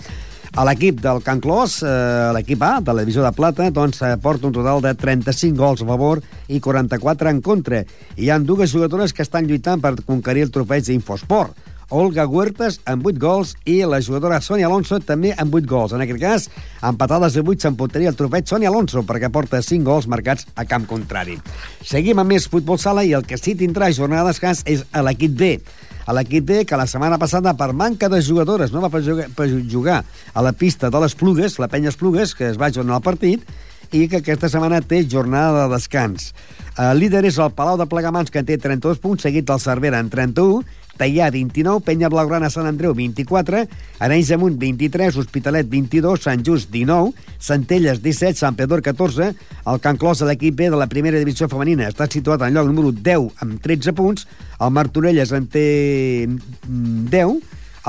A l'equip del Can Clos, eh, l'equip A, de la divisió de plata, doncs, eh, porta un total de 35 gols a favor i 44 en contra. Hi ha dues jugadores que estan lluitant per conquerir el trofeig d'Infosport. Olga Huertas amb 8 gols i la jugadora Sonia Alonso també amb 8 gols. En aquest cas, empatades a 8 s'emportaria el trofeig Sonia Alonso perquè porta 5 gols marcats a camp contrari. Seguim amb més futbol sala i el que sí tindrà jornada de descans és a l'equip B. A l'equip B, que la setmana passada, per manca de jugadores, no va per jugar, a la pista de les Plugues, la penya Esplugues, que es va jornar el partit, i que aquesta setmana té jornada de descans. El líder és el Palau de Plegamans, que en té 32 punts, seguit del Cervera en 31, Tallà 29, Penya Blaugrana Sant Andreu 24, Arenys de Munt 23, Hospitalet 22, Sant Just 19, Centelles 17, Sant Pedor 14, el Can Clos de l'equip B de la primera divisió femenina està situat en lloc número 10 amb 13 punts, el Martorelles en té mm, 10,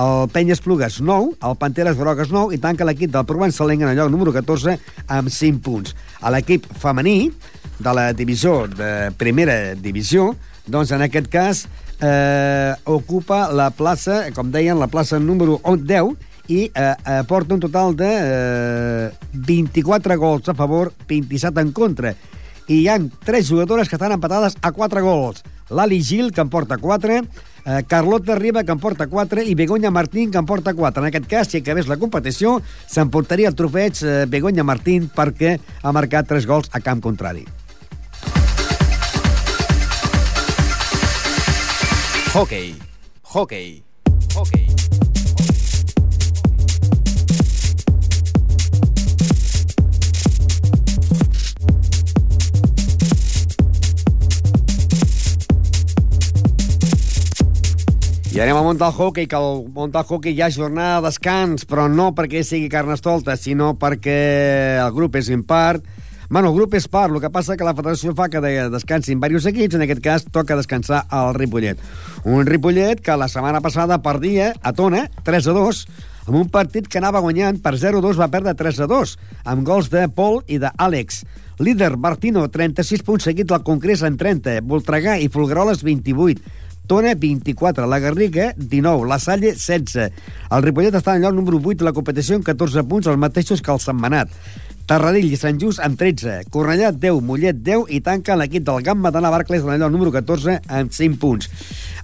el Penyes Plugues 9, el Panteres Grogues 9 i tanca l'equip del Provençalenc en el lloc número 14 amb 5 punts. A l'equip femení de la divisió de primera divisió, doncs en aquest cas eh, ocupa la plaça, com deien, la plaça número 10 i eh, eh, porta un total de eh, 24 gols a favor, 27 en contra. I hi han tres jugadores que estan empatades a 4 gols. L'Ali Gil, que en porta 4, eh, Carlota Riba, que en porta 4, i Begoña Martín, que en porta 4. En aquest cas, si acabés la competició, s'emportaria el trofeig eh, Begoña Martín perquè ha marcat 3 gols a camp contrari. Hockey. Hockey. Hockey. I anem a muntar el hockey, que el muntar el hockey hi ha jornada de descans, però no perquè sigui carnestolta, sinó perquè el grup és impart. Bueno, el grup és part, el que passa que la federació fa que de- descansin diversos equips, en aquest cas toca descansar al Ripollet. Un Ripollet que la setmana passada perdia a Tona, 3 a 2, amb un partit que anava guanyant per 0-2, va perdre 3 a 2, amb gols de Pol i d'Àlex. Líder, Martino, 36 punts, seguit del Congrés en 30, Voltregà i Folgueroles, 28. Tona, 24. La Garriga, 19. La Salle, 16. El Ripollet està en lloc número 8 de la competició amb 14 punts, els mateixos que el Setmanat. Tarradell i Sant Just amb 13. Cornellà, 10. Mollet, 10. I tanca l'equip del Gamma de Navarcles en el número 14 amb 5 punts.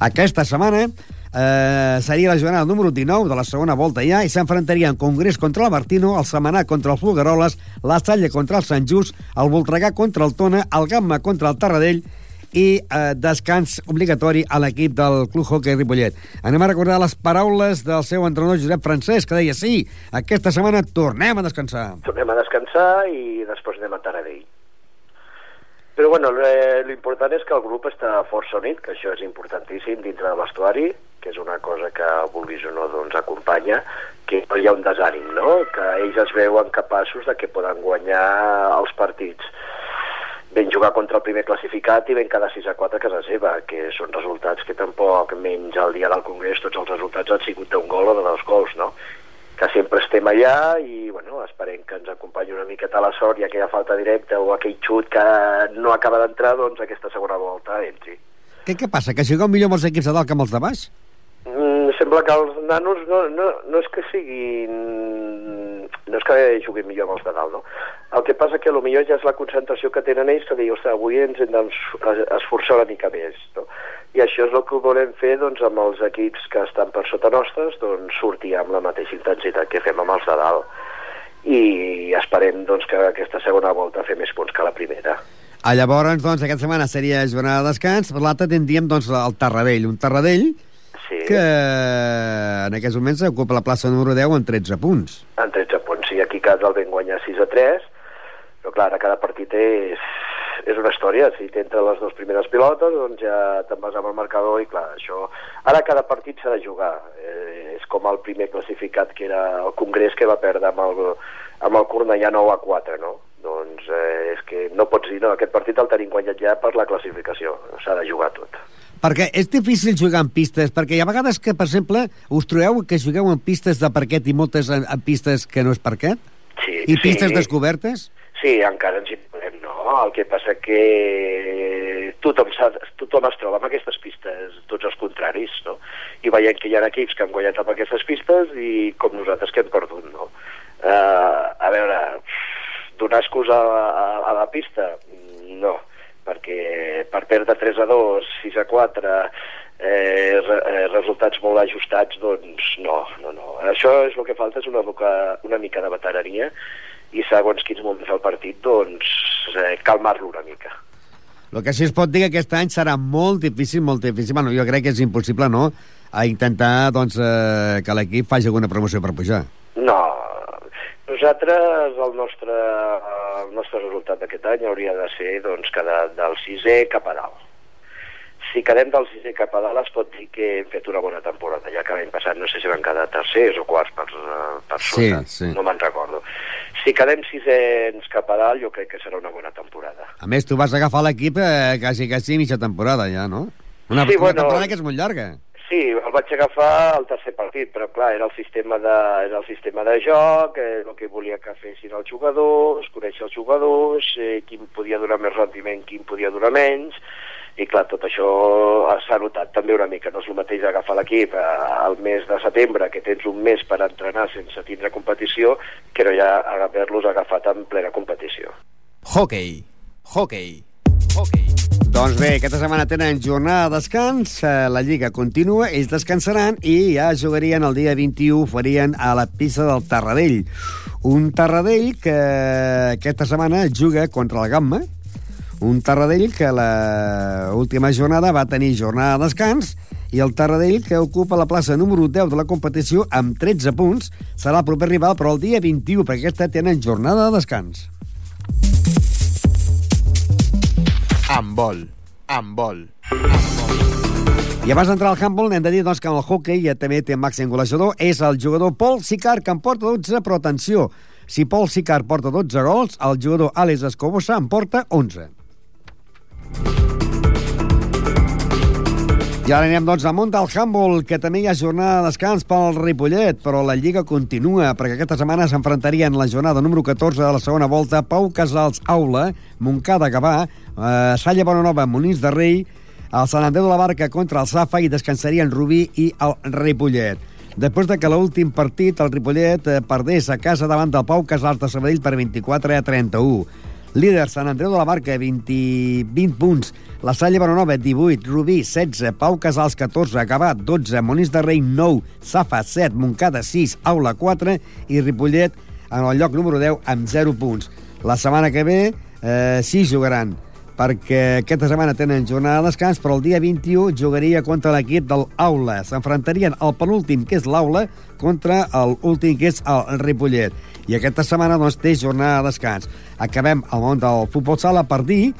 Aquesta setmana eh, seria la jornada número 19 de la segona volta ja i s'enfrontarien Congrés contra el Martino, el Setmanat contra el Fulgaroles, la Salle contra el Sant Just, el Voltregà contra el Tona, el Gamma contra el Tarradell i eh, descans obligatori a l'equip del Club Hockey Ripollet. Anem a recordar les paraules del seu entrenador Josep Francesc, que deia sí, aquesta setmana tornem a descansar. Tornem a descansar i després anem a Taradell. Però bueno, eh, l'important és que el grup està força unit, que això és importantíssim dintre de vestuari, que és una cosa que, vulguis o no, doncs acompanya, que no hi ha un desànim, no? Que ells es veuen capaços de que poden guanyar els partits. Ben jugar contra el primer classificat i ben cada 6 a 4 a casa seva, que són resultats que tampoc, menys el dia del Congrés, tots els resultats han sigut d'un gol o de dos gols, no? que sempre estem allà i bueno, esperem que ens acompanyi una miqueta la sort i aquella falta directa o aquell xut que no acaba d'entrar, doncs aquesta segona volta entri. Què, què passa, que jugueu millor amb els equips de dalt que amb els de baix? Mm, sembla que els nanos no, no, no és que siguin... no és que juguin millor amb els de dalt, no? El que passa que potser ja és la concentració que tenen ells que diu, ostres, avui ens hem d'esforçar una mica més, no? I això és el que volem fer doncs, amb els equips que estan per sota nostres, doncs sortir amb la mateixa intensitat que fem amb els de dalt. I esperem doncs, que aquesta segona volta fer més punts que la primera. A llavors, doncs, aquesta setmana seria jornada de descans, l'altra tindríem doncs, el Tarradell, un Tarradell. Que en aquests moments ocupa la plaça número 10 amb 13 punts. En 13 punts, sí, aquí casa el vam guanyar 6 a 3, però clar, cada partit és, és una història, si t'entra les dues primeres pilotes, doncs ja te'n vas amb el marcador i clar, això... Ara cada partit s'ha de jugar, eh, és com el primer classificat que era el Congrés que va perdre amb el, amb el Cornellà 9 a 4, no? Doncs eh, és que no pots dir, no, aquest partit el tenim guanyat ja per la classificació, s'ha de jugar tot. Perquè és difícil jugar en pistes, perquè hi ha vegades que, per exemple, us trobeu que jugueu en pistes de parquet i moltes en, en pistes que no és parquet? Sí, I pistes sí. descobertes? Sí, encara ens hi podem, no? El que passa que tothom, tothom es troba amb aquestes pistes, tots els contraris, no? I veiem que hi ha equips que han guanyat amb aquestes pistes i com nosaltres que hem perdut, no? Uh, a veure, donar excusa a, a, a la pista? No, perquè per perdre 3 a 2, 6 a 4, eh, re, eh, resultats molt ajustats, doncs no, no, no. Això és el que falta, és una, una mica de veterania i segons quins moments del partit, doncs eh, calmar-lo una mica. El que sí es pot dir que aquest any serà molt difícil, molt difícil. Bueno, jo crec que és impossible, no?, a intentar doncs, eh, que l'equip faci alguna promoció per pujar. No, nosaltres, el nostre, el nostre resultat d'aquest any hauria de ser doncs, que de, del sisè cap a dalt. Si quedem del sisè cap a dalt es pot dir que hem fet una bona temporada, ja que l'any passat no sé si van quedar tercers o quarts per, per sota, Sí, sí. no me'n recordo. Si quedem sisens cap a dalt, jo crec que serà una bona temporada. A més, tu vas agafar l'equip eh, quasi, quasi mitja temporada, ja, no? Una, Sí, una bueno. temporada que és molt llarga. Sí, el vaig agafar al tercer partit, però clar, era el sistema de, era el sistema de joc, eh, el que volia que fessin els jugadors, conèixer els jugadors, eh, quin podia donar més rendiment, quin podia donar menys, i clar, tot això s'ha notat també una mica, no és el mateix agafar l'equip eh, al mes de setembre, que tens un mes per entrenar sense tindre competició, que no ja haver-los agafat en plena competició. Hockey. Hockey. Doncs bé, aquesta setmana tenen jornada de descans, eh, la Lliga continua, ells descansaran i ja jugarien el dia 21, farien a la pista del Tarradell. Un Tarradell que aquesta setmana juga contra el Gamma, un Tarradell que la última jornada va tenir jornada de descans i el Tarradell que ocupa la plaça número 10 de la competició amb 13 punts serà el proper rival però el dia 21 perquè aquesta tenen jornada de descans. Amb vol. Amb vol. I abans d'entrar al handball hem de dir doncs, que en el hockey ja també té màxim golejador és el jugador Paul Sicar que en porta 12, però atenció, si Paul Sicar porta 12 gols, el jugador Àlex Escobosa en porta 11. I ara anem doncs amunt del handball, que també hi ha jornada de descans pel Ripollet, però la Lliga continua, perquè aquesta setmana s'enfrontarien la jornada número 14 de la segona volta Pau Casals Aula, Montcada Gavà, eh, Salla Bonanova, Monís de Rei, el Sant Andreu de la Barca contra el Safa i descansarien Rubí i el Ripollet. Després de que l'últim partit el Ripollet eh, perdés a casa davant del Pau Casals de Sabadell per 24 a 31. Líder Sant Andreu de la Barca, 20, 20 punts. La Salle Baronova, 18. Rubí, 16. Pau Casals, 14. Acabat, 12. Monís de Rei, 9. Safa, 7. Montcada, 6. Aula, 4. I Ripollet, en el lloc número 10, amb 0 punts. La setmana que ve, eh, sí jugaran perquè aquesta setmana tenen jornada de descans, però el dia 21 jugaria contra l'equip del Aula. S'enfrontarien el penúltim, que és l'Aula, contra l'últim, que és el Ripollet. I aquesta setmana doncs, té jornada de descans. Acabem el món del futbol sala per dir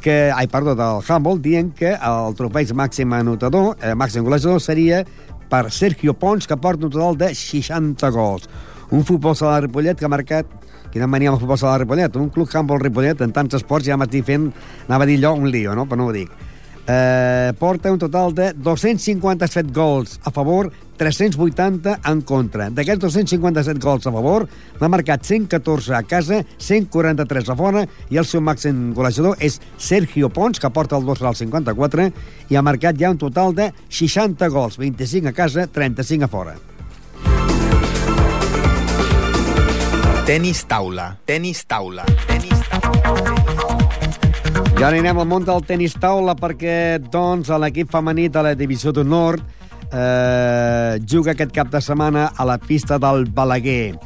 que, ai, perdó, del handball, dient que el trofeig màxim anotador, eh, màxim golejador, seria per Sergio Pons, que porta un total de 60 gols. Un futbol sala de Ripollet que ha marcat quina mania amb el futbol sala de Ripollet. Un club handball Ripollet en tants esports ja m'estic fent, anava a dir allò, un lío, no? però no ho dic. Eh, porta un total de 257 gols a favor, 380 en contra. D'aquests 257 gols a favor, n'ha marcat 114 a casa, 143 a fora, i el seu màxim golejador és Sergio Pons, que porta el 2 al 54, i ha marcat ja un total de 60 gols, 25 a casa, 35 a fora. Tenis taula, tenis taula, tenis taula. I ara anem al món del tenis taula perquè, doncs, l'equip femení de la Divisió d'Honor eh, juga aquest cap de setmana a la pista del Balaguer.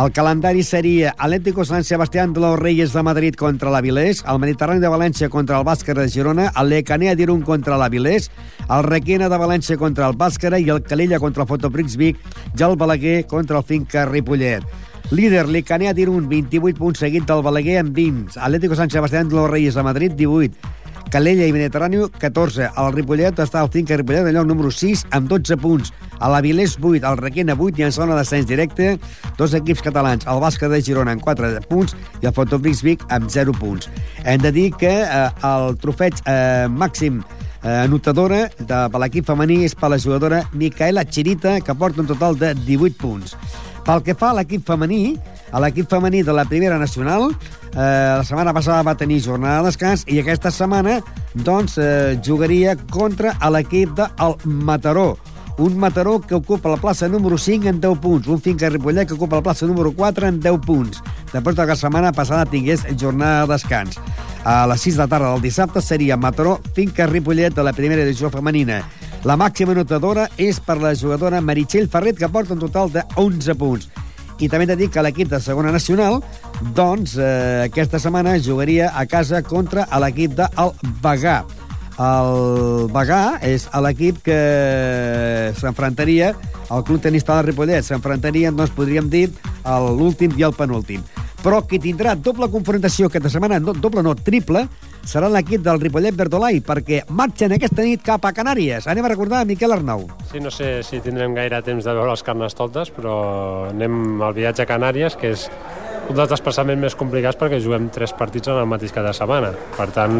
El calendari seria Atlético San Sebastián de los Reyes de Madrid contra l'Avilés, el Mediterrani de València contra el Bàsquera de Girona, el Lecanea d'Irun contra l'Avilés, el Requena de València contra el Bàsquera i el Calella contra el Fotoprix Vic i el Balaguer contra el Finca Ripollet. Líder, l'Icanea d'Irun, 28 punts seguit del Balaguer amb 20. Atlético San Sebastián de los Reyes de Madrid, 18. Calella i Mediterrani, 14. El Ripollet està al Finca Ripollet, lloc número 6, amb 12 punts. A l'Avilés, 8. El Requena, 8. I en zona d'ascens directe, dos equips catalans. El Bàsquet de Girona, amb 4 punts, i el Fotobrix Vic, amb 0 punts. Hem de dir que eh, el trofeig eh, màxim eh, anotadora de, l'equip femení és per la jugadora Micaela Chirita, que porta un total de 18 punts. Pel que fa a l'equip femení, a l'equip femení de la primera nacional, eh, la setmana passada va tenir jornada de descans i aquesta setmana doncs, eh, jugaria contra l'equip del Mataró. Un Mataró que ocupa la plaça número 5 en 10 punts. Un Finca Ripollet que ocupa la plaça número 4 en 10 punts. Després de que la setmana passada tingués jornada de descans. A les 6 de la tarda del dissabte seria Mataró, Finca Ripollet de la primera edició femenina. La màxima anotadora és per la jugadora Meritxell Ferret, que porta un total de 11 punts. I també he de dir que l'equip de segona nacional, doncs, eh, aquesta setmana jugaria a casa contra l'equip del Bagà. El Bagà és l'equip que s'enfrontaria al Club Tenista de Ripollet. S'enfrontarien, doncs, podríem dir, l'últim i el penúltim. Però qui tindrà doble confrontació aquesta setmana, no, doble no, triple, serà l'equip del Ripollet Verdolai, perquè marxen aquesta nit cap a Canàries. Anem a recordar a Miquel Arnau. Sí, no sé si tindrem gaire temps de veure els carnestoltes, però anem al viatge a Canàries, que és un dels desplaçaments més complicats perquè juguem tres partits en el mateix cada setmana. Per tant,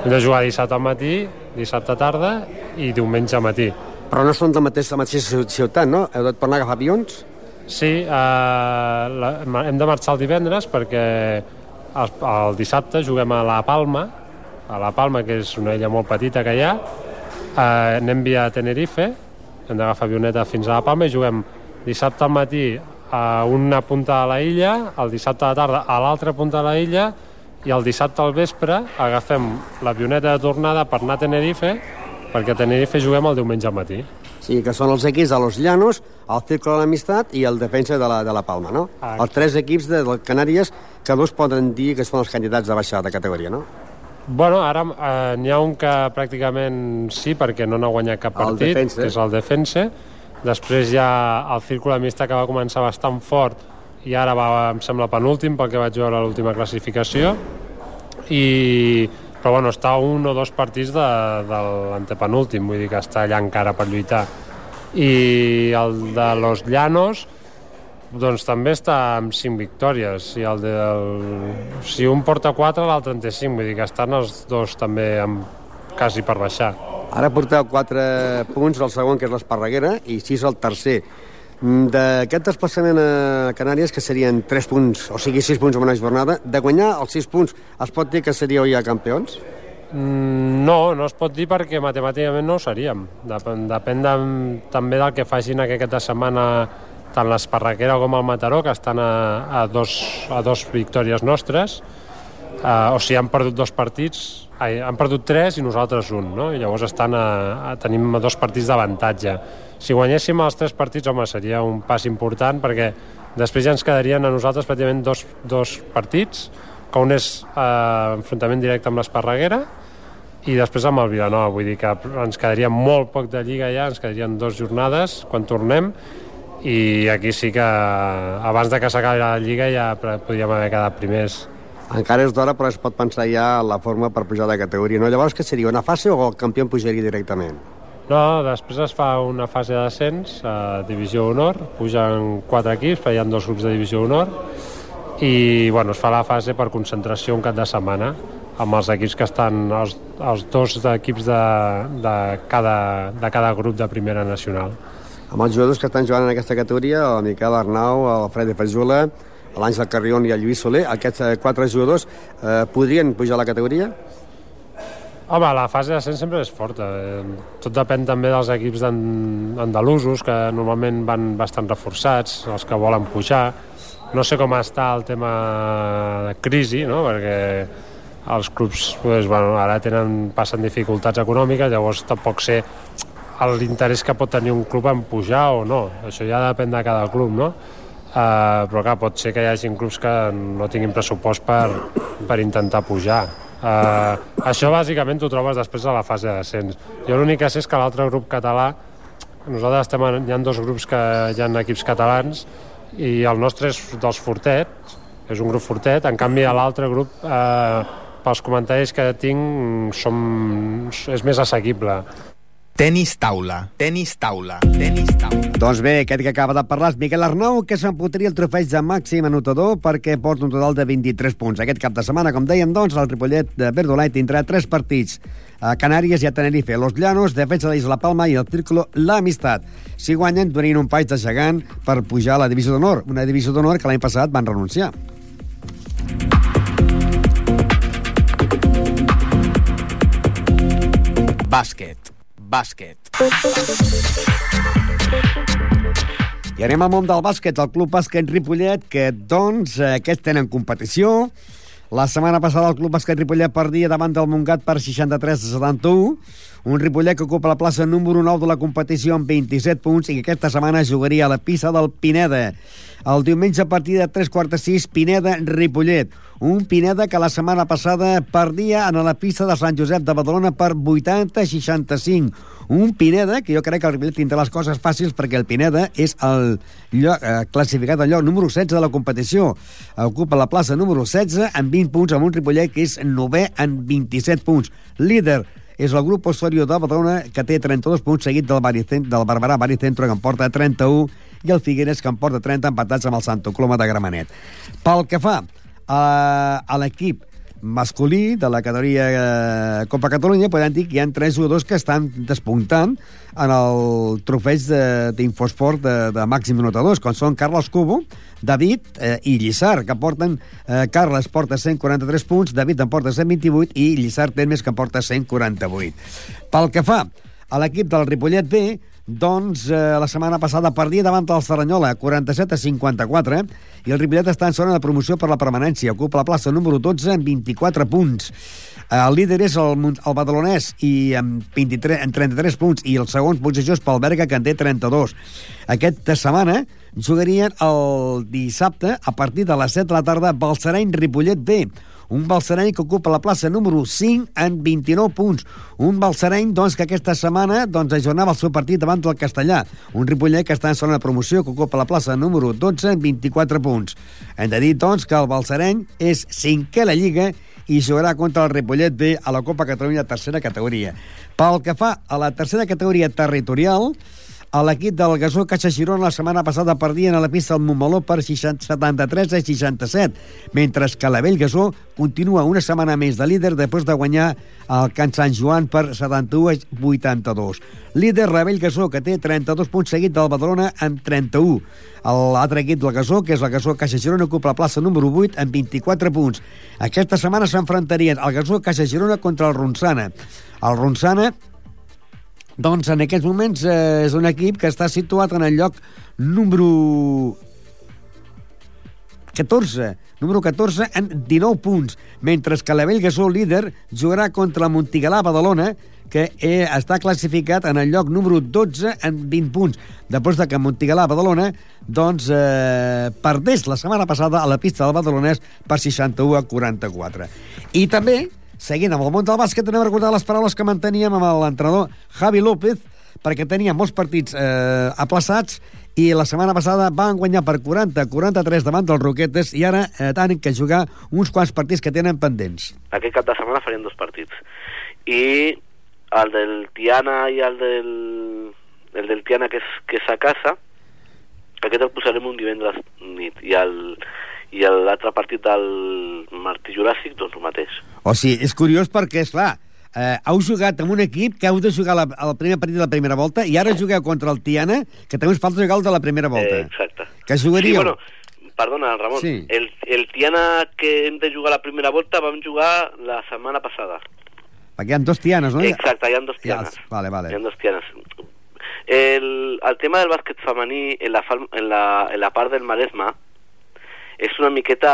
hem de jugar dissabte al matí, dissabte tarda i diumenge al matí. Però no són de mateix, la mateixa ciutat, no? Heu de tornar a agafar avions? Sí, eh, la, hem de marxar el divendres perquè el, el dissabte juguem a La Palma, a La Palma, que és una illa molt petita que hi ha, eh, anem via Tenerife, hem d'agafar avioneta fins a La Palma i juguem dissabte al matí a una punta de la illa, el dissabte a la tarda a l'altra punta de la illa i el dissabte al vespre agafem l'avioneta de tornada per anar a Tenerife perquè a Tenerife juguem el diumenge al matí. Sí, que són els equips de Los Llanos, el Círculo de l'Amistat i el Defensa de la, de la Palma, no? Ah. Els tres equips de, de Canàries que dos poden dir que són els candidats a baixar de categoria, no? Bueno, ara eh, n'hi ha un que pràcticament sí, perquè no n'ha guanyat cap El partit, Defensa. que és el Defense. Després ha el Círculo Amista que va començar bastant fort i ara va, em sembla, penúltim pel que vaig veure a l'última classificació. I, però bueno, està un o dos partits de, de l'antepenúltim, vull dir que està allà encara per lluitar. I el de Los Llanos, doncs també està amb 5 victòries. I el del... Si un porta 4, l'altre en té 5. Vull dir que estan els dos també amb, quasi per baixar. Ara porteu 4 punts al segon, que és l'Esparreguera, i 6 al tercer. Mm, D'aquest desplaçament a Canàries, que serien 3 punts, o sigui 6 punts en una jornada, de guanyar els 6 punts, es pot dir que seríeu ja campions? Mm, No, no es pot dir perquè matemàticament no ho seríem. Depèn, depèn de, també del que facin aquesta setmana tant l'Esparraquera com el Mataró, que estan a, a, dos, a dos victòries nostres. Uh, o sigui, han perdut dos partits, ai, han perdut tres i nosaltres un, no? I llavors estan a, a, tenim dos partits d'avantatge. Si guanyéssim els tres partits, home, seria un pas important perquè després ja ens quedarien a nosaltres pràcticament dos, dos partits que un és eh, enfrontament directe amb l'Esparreguera i després amb el Vilanova, vull dir que ens quedaria molt poc de Lliga ja, ens quedarien dues jornades quan tornem i aquí sí que abans de que s'acabi la Lliga ja podríem haver quedat primers. Encara és d'hora, però es pot pensar ja la forma per pujar de categoria. No? Llavors, què seria, una fase o el campió pujaria directament? No, després es fa una fase de descens a Divisió Honor, pugen quatre equips, hi ha dos grups de Divisió Honor, i bueno, es fa la fase per concentració un cap de setmana amb els equips que estan, els, els dos equips de, de, cada, de cada grup de primera nacional. Amb els jugadors que estan jugant en aquesta categoria, el Miquel Arnau, el Fred de Pajula, l'Àngel Carrion i el Lluís Soler, aquests eh, quatre jugadors eh, podrien pujar a la categoria? Home, la fase de sempre és forta. Tot depèn també dels equips andalusos, que normalment van bastant reforçats, els que volen pujar. No sé com està el tema de crisi, no? perquè els clubs pues, bueno, ara tenen, passen dificultats econòmiques, llavors tampoc sé l'interès que pot tenir un club en pujar o no. Això ja depèn de cada club, no? Uh, però clar, pot ser que hi hagi clubs que no tinguin pressupost per, per intentar pujar. Uh, això bàsicament t'ho trobes després de la fase de descens. Jo l'únic que sé és que l'altre grup català, nosaltres estem, en, hi ha dos grups que hi ha equips catalans i el nostre és dels fortets, és un grup fortet, en canvi l'altre grup, eh, pels comentaris que tinc, som, és més assequible. Tenis taula, tenis taula, tenis taula. Doncs bé, aquest que acaba de parlar és Miquel Arnau, que s'empotria el trofeig de màxim anotador perquè porta un total de 23 punts. Aquest cap de setmana, com dèiem, doncs, el Ripollet de Verdolai tindrà tres partits a Canàries i a Tenerife, Los Llanos, Defensa de l'Isla Palma i el Círculo L'Amistat. Si guanyen, donarien un país de gegant per pujar a la divisió d'honor, una divisió d'honor que l'any passat van renunciar. Bàsquet bàsquet. I anem al món del bàsquet, el Club Bàsquet Ripollet, que, doncs, eh, aquests tenen competició. La setmana passada el Club Bàsquet Ripollet perdia davant del Montgat per 63 a 71. Un Ripollet que ocupa la plaça número 9 de la competició amb 27 punts i que aquesta setmana jugaria a la pista del Pineda. El diumenge a partir de 3 quarts de 6, Pineda-Ripollet. Un Pineda que la setmana passada perdia en la pista de Sant Josep de Badalona per 80-65. Un Pineda que jo crec que el Ripollet tindrà les coses fàcils perquè el Pineda és el lloc, eh, classificat al lloc número 16 de la competició. Ocupa la plaça número 16 amb 20 punts amb un Ripollet que és 9 en 27 punts. Líder és el grup Osorio de Badalona que té 32 punts seguit del, Baricent, del Barberà Baricentro que en porta 31 i el Figueres, que en porta 30 empatats amb el Santo Coloma de Gramenet. Pel que fa a, a l'equip masculí de la categoria eh, Copa Catalunya, podem dir que hi ha tres jugadors que estan despuntant en el trofeig d'Infosport de, de, de màxim notadors, com són Carles Cubo, David eh, i Lliçar, que porten... Eh, Carles porta 143 punts, David en porta 128 i Lliçar té més que en porta 148. Pel que fa a l'equip del Ripollet B, doncs eh, la setmana passada perdia davant del Saranyola, 47 a 54, i el Ripollet està en zona de promoció per la permanència. Ocupa la plaça número 12 amb 24 punts. Eh, el líder és el, el Badalonès i amb, 23, amb 33 punts, i el segon posició és pel Berga, que en té 32. Aquesta setmana jugarien el dissabte, a partir de les 7 de la tarda, Balsareny-Ripollet B, un balsareny que ocupa la plaça número 5 en 29 punts. Un balsareny doncs, que aquesta setmana doncs, ajornava el seu partit davant del Castellà. Un Ripollet que està en de promoció que ocupa la plaça número 12 en 24 punts. Hem de dir doncs, que el balsareny és cinquè a la Lliga i jugarà contra el Ripollet B a la Copa Catalunya tercera categoria. Pel que fa a la tercera categoria territorial, a l'equip del Gasó Caixa Girona la setmana passada perdien a la pista del Montmeló per 73 a 67, mentre que la Vell Gasó continua una setmana més de líder després de guanyar el Can Sant Joan per 71 a 82. Líder la Vell Gasó, que té 32 punts seguit del Badalona amb 31. L'altre equip del Gasó, que és el Gasó Caixa Girona, ocupa la plaça número 8 amb 24 punts. Aquesta setmana s'enfrontarien el Gasó Caixa Girona contra el Ronsana. El Ronsana doncs en aquests moments eh, és un equip que està situat en el lloc número 14, número 14 en 19 punts, mentre que la Bellgasó líder jugarà contra la Montigalà Badalona, que eh, està classificat en el lloc número 12 en 20 punts. Després de que Montigalà, Badalona, doncs, eh, perdés la setmana passada a la pista del Badalonès per 61 a 44. I també, seguint amb el món del bàsquet, anem a recordar les paraules que manteníem amb l'entrenador Javi López, perquè tenia molts partits eh, aplaçats i la setmana passada van guanyar per 40-43 davant dels Roquetes i ara eh, tenen que jugar uns quants partits que tenen pendents. Aquest cap de setmana farien dos partits. I el del Tiana i el del, el del Tiana, que és, que és a casa, aquest el posarem un divendres nit. I el, i l'altre partit del Martí Juràssic, doncs el mateix. O sigui, és curiós perquè, és clar, eh, heu jugat amb un equip que heu de jugar la, el primer partit de la primera volta i ara jugueu contra el Tiana, que també us falta jugar el de la primera volta. Eh, exacte. Que jugaríeu... Sí, bueno, perdona, Ramon. Sí. El, el Tiana que hem de jugar la primera volta vam jugar la setmana passada. Perquè hi ha dos Tianes, no? Exacte, hi ha dos Tianes. vale, vale. Hi ha dos Tianes. El, el tema del bàsquet femení en la, en la, en la part del Maresme és una miqueta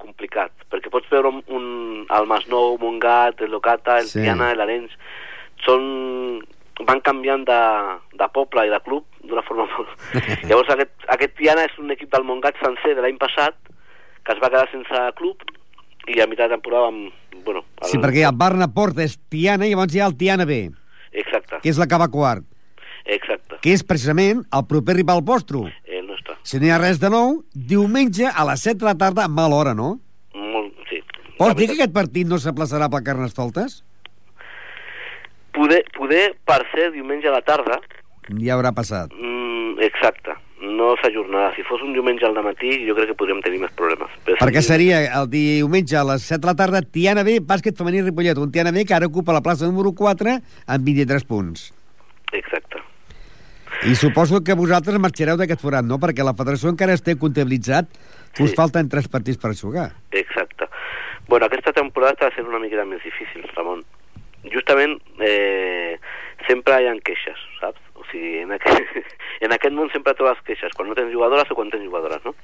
complicat, perquè pots veure un, un, el Masnou, Montgat, el Locata, el Sí. Tiana, l'Arenys, són, van canviant de, de poble i de club d'una forma <laughs> molt... <laughs> Llavors aquest, aquest Tiana és un equip del Montgat sencer de l'any passat que es va quedar sense club i a mitjà de temporada amb... Bueno, el, Sí, perquè el Barna Porta és Tiana i llavors hi ha el Tiana B, Exacte, que és la que va quart, exacte, que és precisament el proper rival vostre. Si no hi ha res de nou, diumenge a les 7 de la tarda, mal hora, no? Molt, sí. Vols dir que aquest partit no s'aplaçarà pel Carnestoltes? Poder, poder, per ser diumenge a la tarda, Ja haurà passat. mm, exacte, no s'ajornarà. Si fos un diumenge al matí, jo crec que podríem tenir més problemes. Però Perquè si- seria el diumenge a les 7 de la tarda Tiana B, bàsquet femení Ripollet. Un Tiana B que ara ocupa la plaça número 4 amb 23 punts. I suposo que vosaltres marxareu d'aquest forat, no? Perquè la federació encara es té comptabilitzat que us Sí. falten 3 partits per jugar. Exacte. Bueno, aquesta temporada està sent una miqueta més difícil, Ramon. Justament eh, sempre hi ha queixes, saps? O sigui, en aquest, <laughs> en aquest món sempre trobes queixes, quan no tens jugadores o quan tens jugadores, no?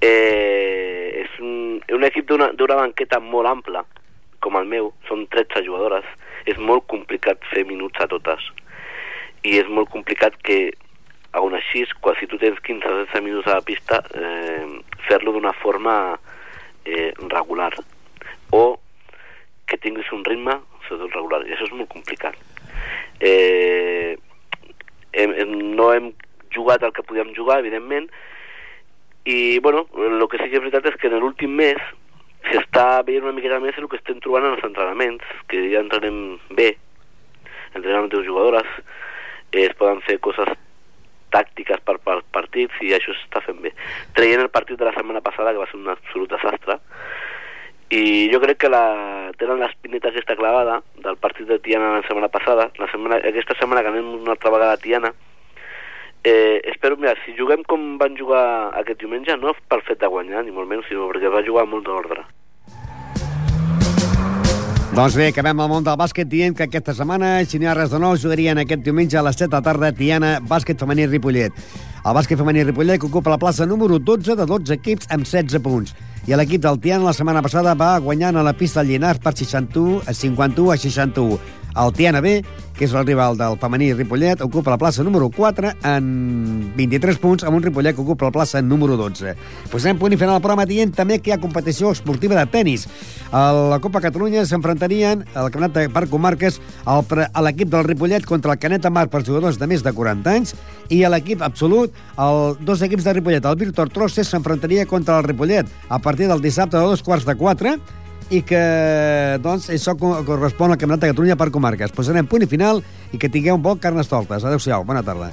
Eh, és un, un equip d'una banqueta molt ampla, com el meu, són 13 jugadores, és molt complicat fer minuts a totes. I és molt complicat que, aún així, quan si tu tens 15 o 16 minuts a la pista, eh, fer-lo d'una forma eh, regular. O que tinguis un ritme sobretot regular, i això és molt complicat. Eh, hem, hem, no hem jugat el que podíem jugar, evidentment. I, bueno, el que sí que és veritat és que en l'últim mes s'està veient una miqueta més el que estem trobant en els entrenaments, que ja entrenem bé, entrenem amb dues jugadores, eh, es poden fer coses tàctiques per, per partits i això s'està fent bé. Traient el partit de la setmana passada, que va ser un absolut desastre, i jo crec que la, tenen l'espineta aquesta clavada del partit de Tiana la setmana passada, la setmana, aquesta setmana que anem una altra vegada a Tiana, eh, espero, mira, si juguem com van jugar aquest diumenge, no pel fet de guanyar, ni molt menys, sinó perquè va jugar molt d'ordre. Doncs bé, acabem el món del bàsquet dient que aquesta setmana, si no hi ha res de nou, jugarien aquest diumenge a les 7 de la tarda Tiana, bàsquet femení Ripollet. El bàsquet femení Ripollet ocupa la plaça número 12 de 12 equips amb 16 punts. I l'equip del Tiana la setmana passada va guanyant a la pista Llinars per 61 a 51 a 61. El Tiana B, que és el rival del femení Ripollet, ocupa la plaça número 4 en 23 punts, amb un Ripollet que ocupa la plaça número 12. Posem punt i final al programa dient també que hi ha competició esportiva de tennis. A la Copa Catalunya s'enfrontarien al Campionat de per comarques a l'equip del Ripollet contra el Canet Mar per jugadors de més de 40 anys i a l'equip absolut, els dos equips de Ripollet, el Víctor Trosses s'enfrontaria contra el Ripollet a partir del dissabte de dos quarts de quatre i que doncs, això co- correspon al Campionat de Catalunya per comarques. Posarem punt i final i que tingueu un bon carnestoltes. Adéu-siau, bona tarda.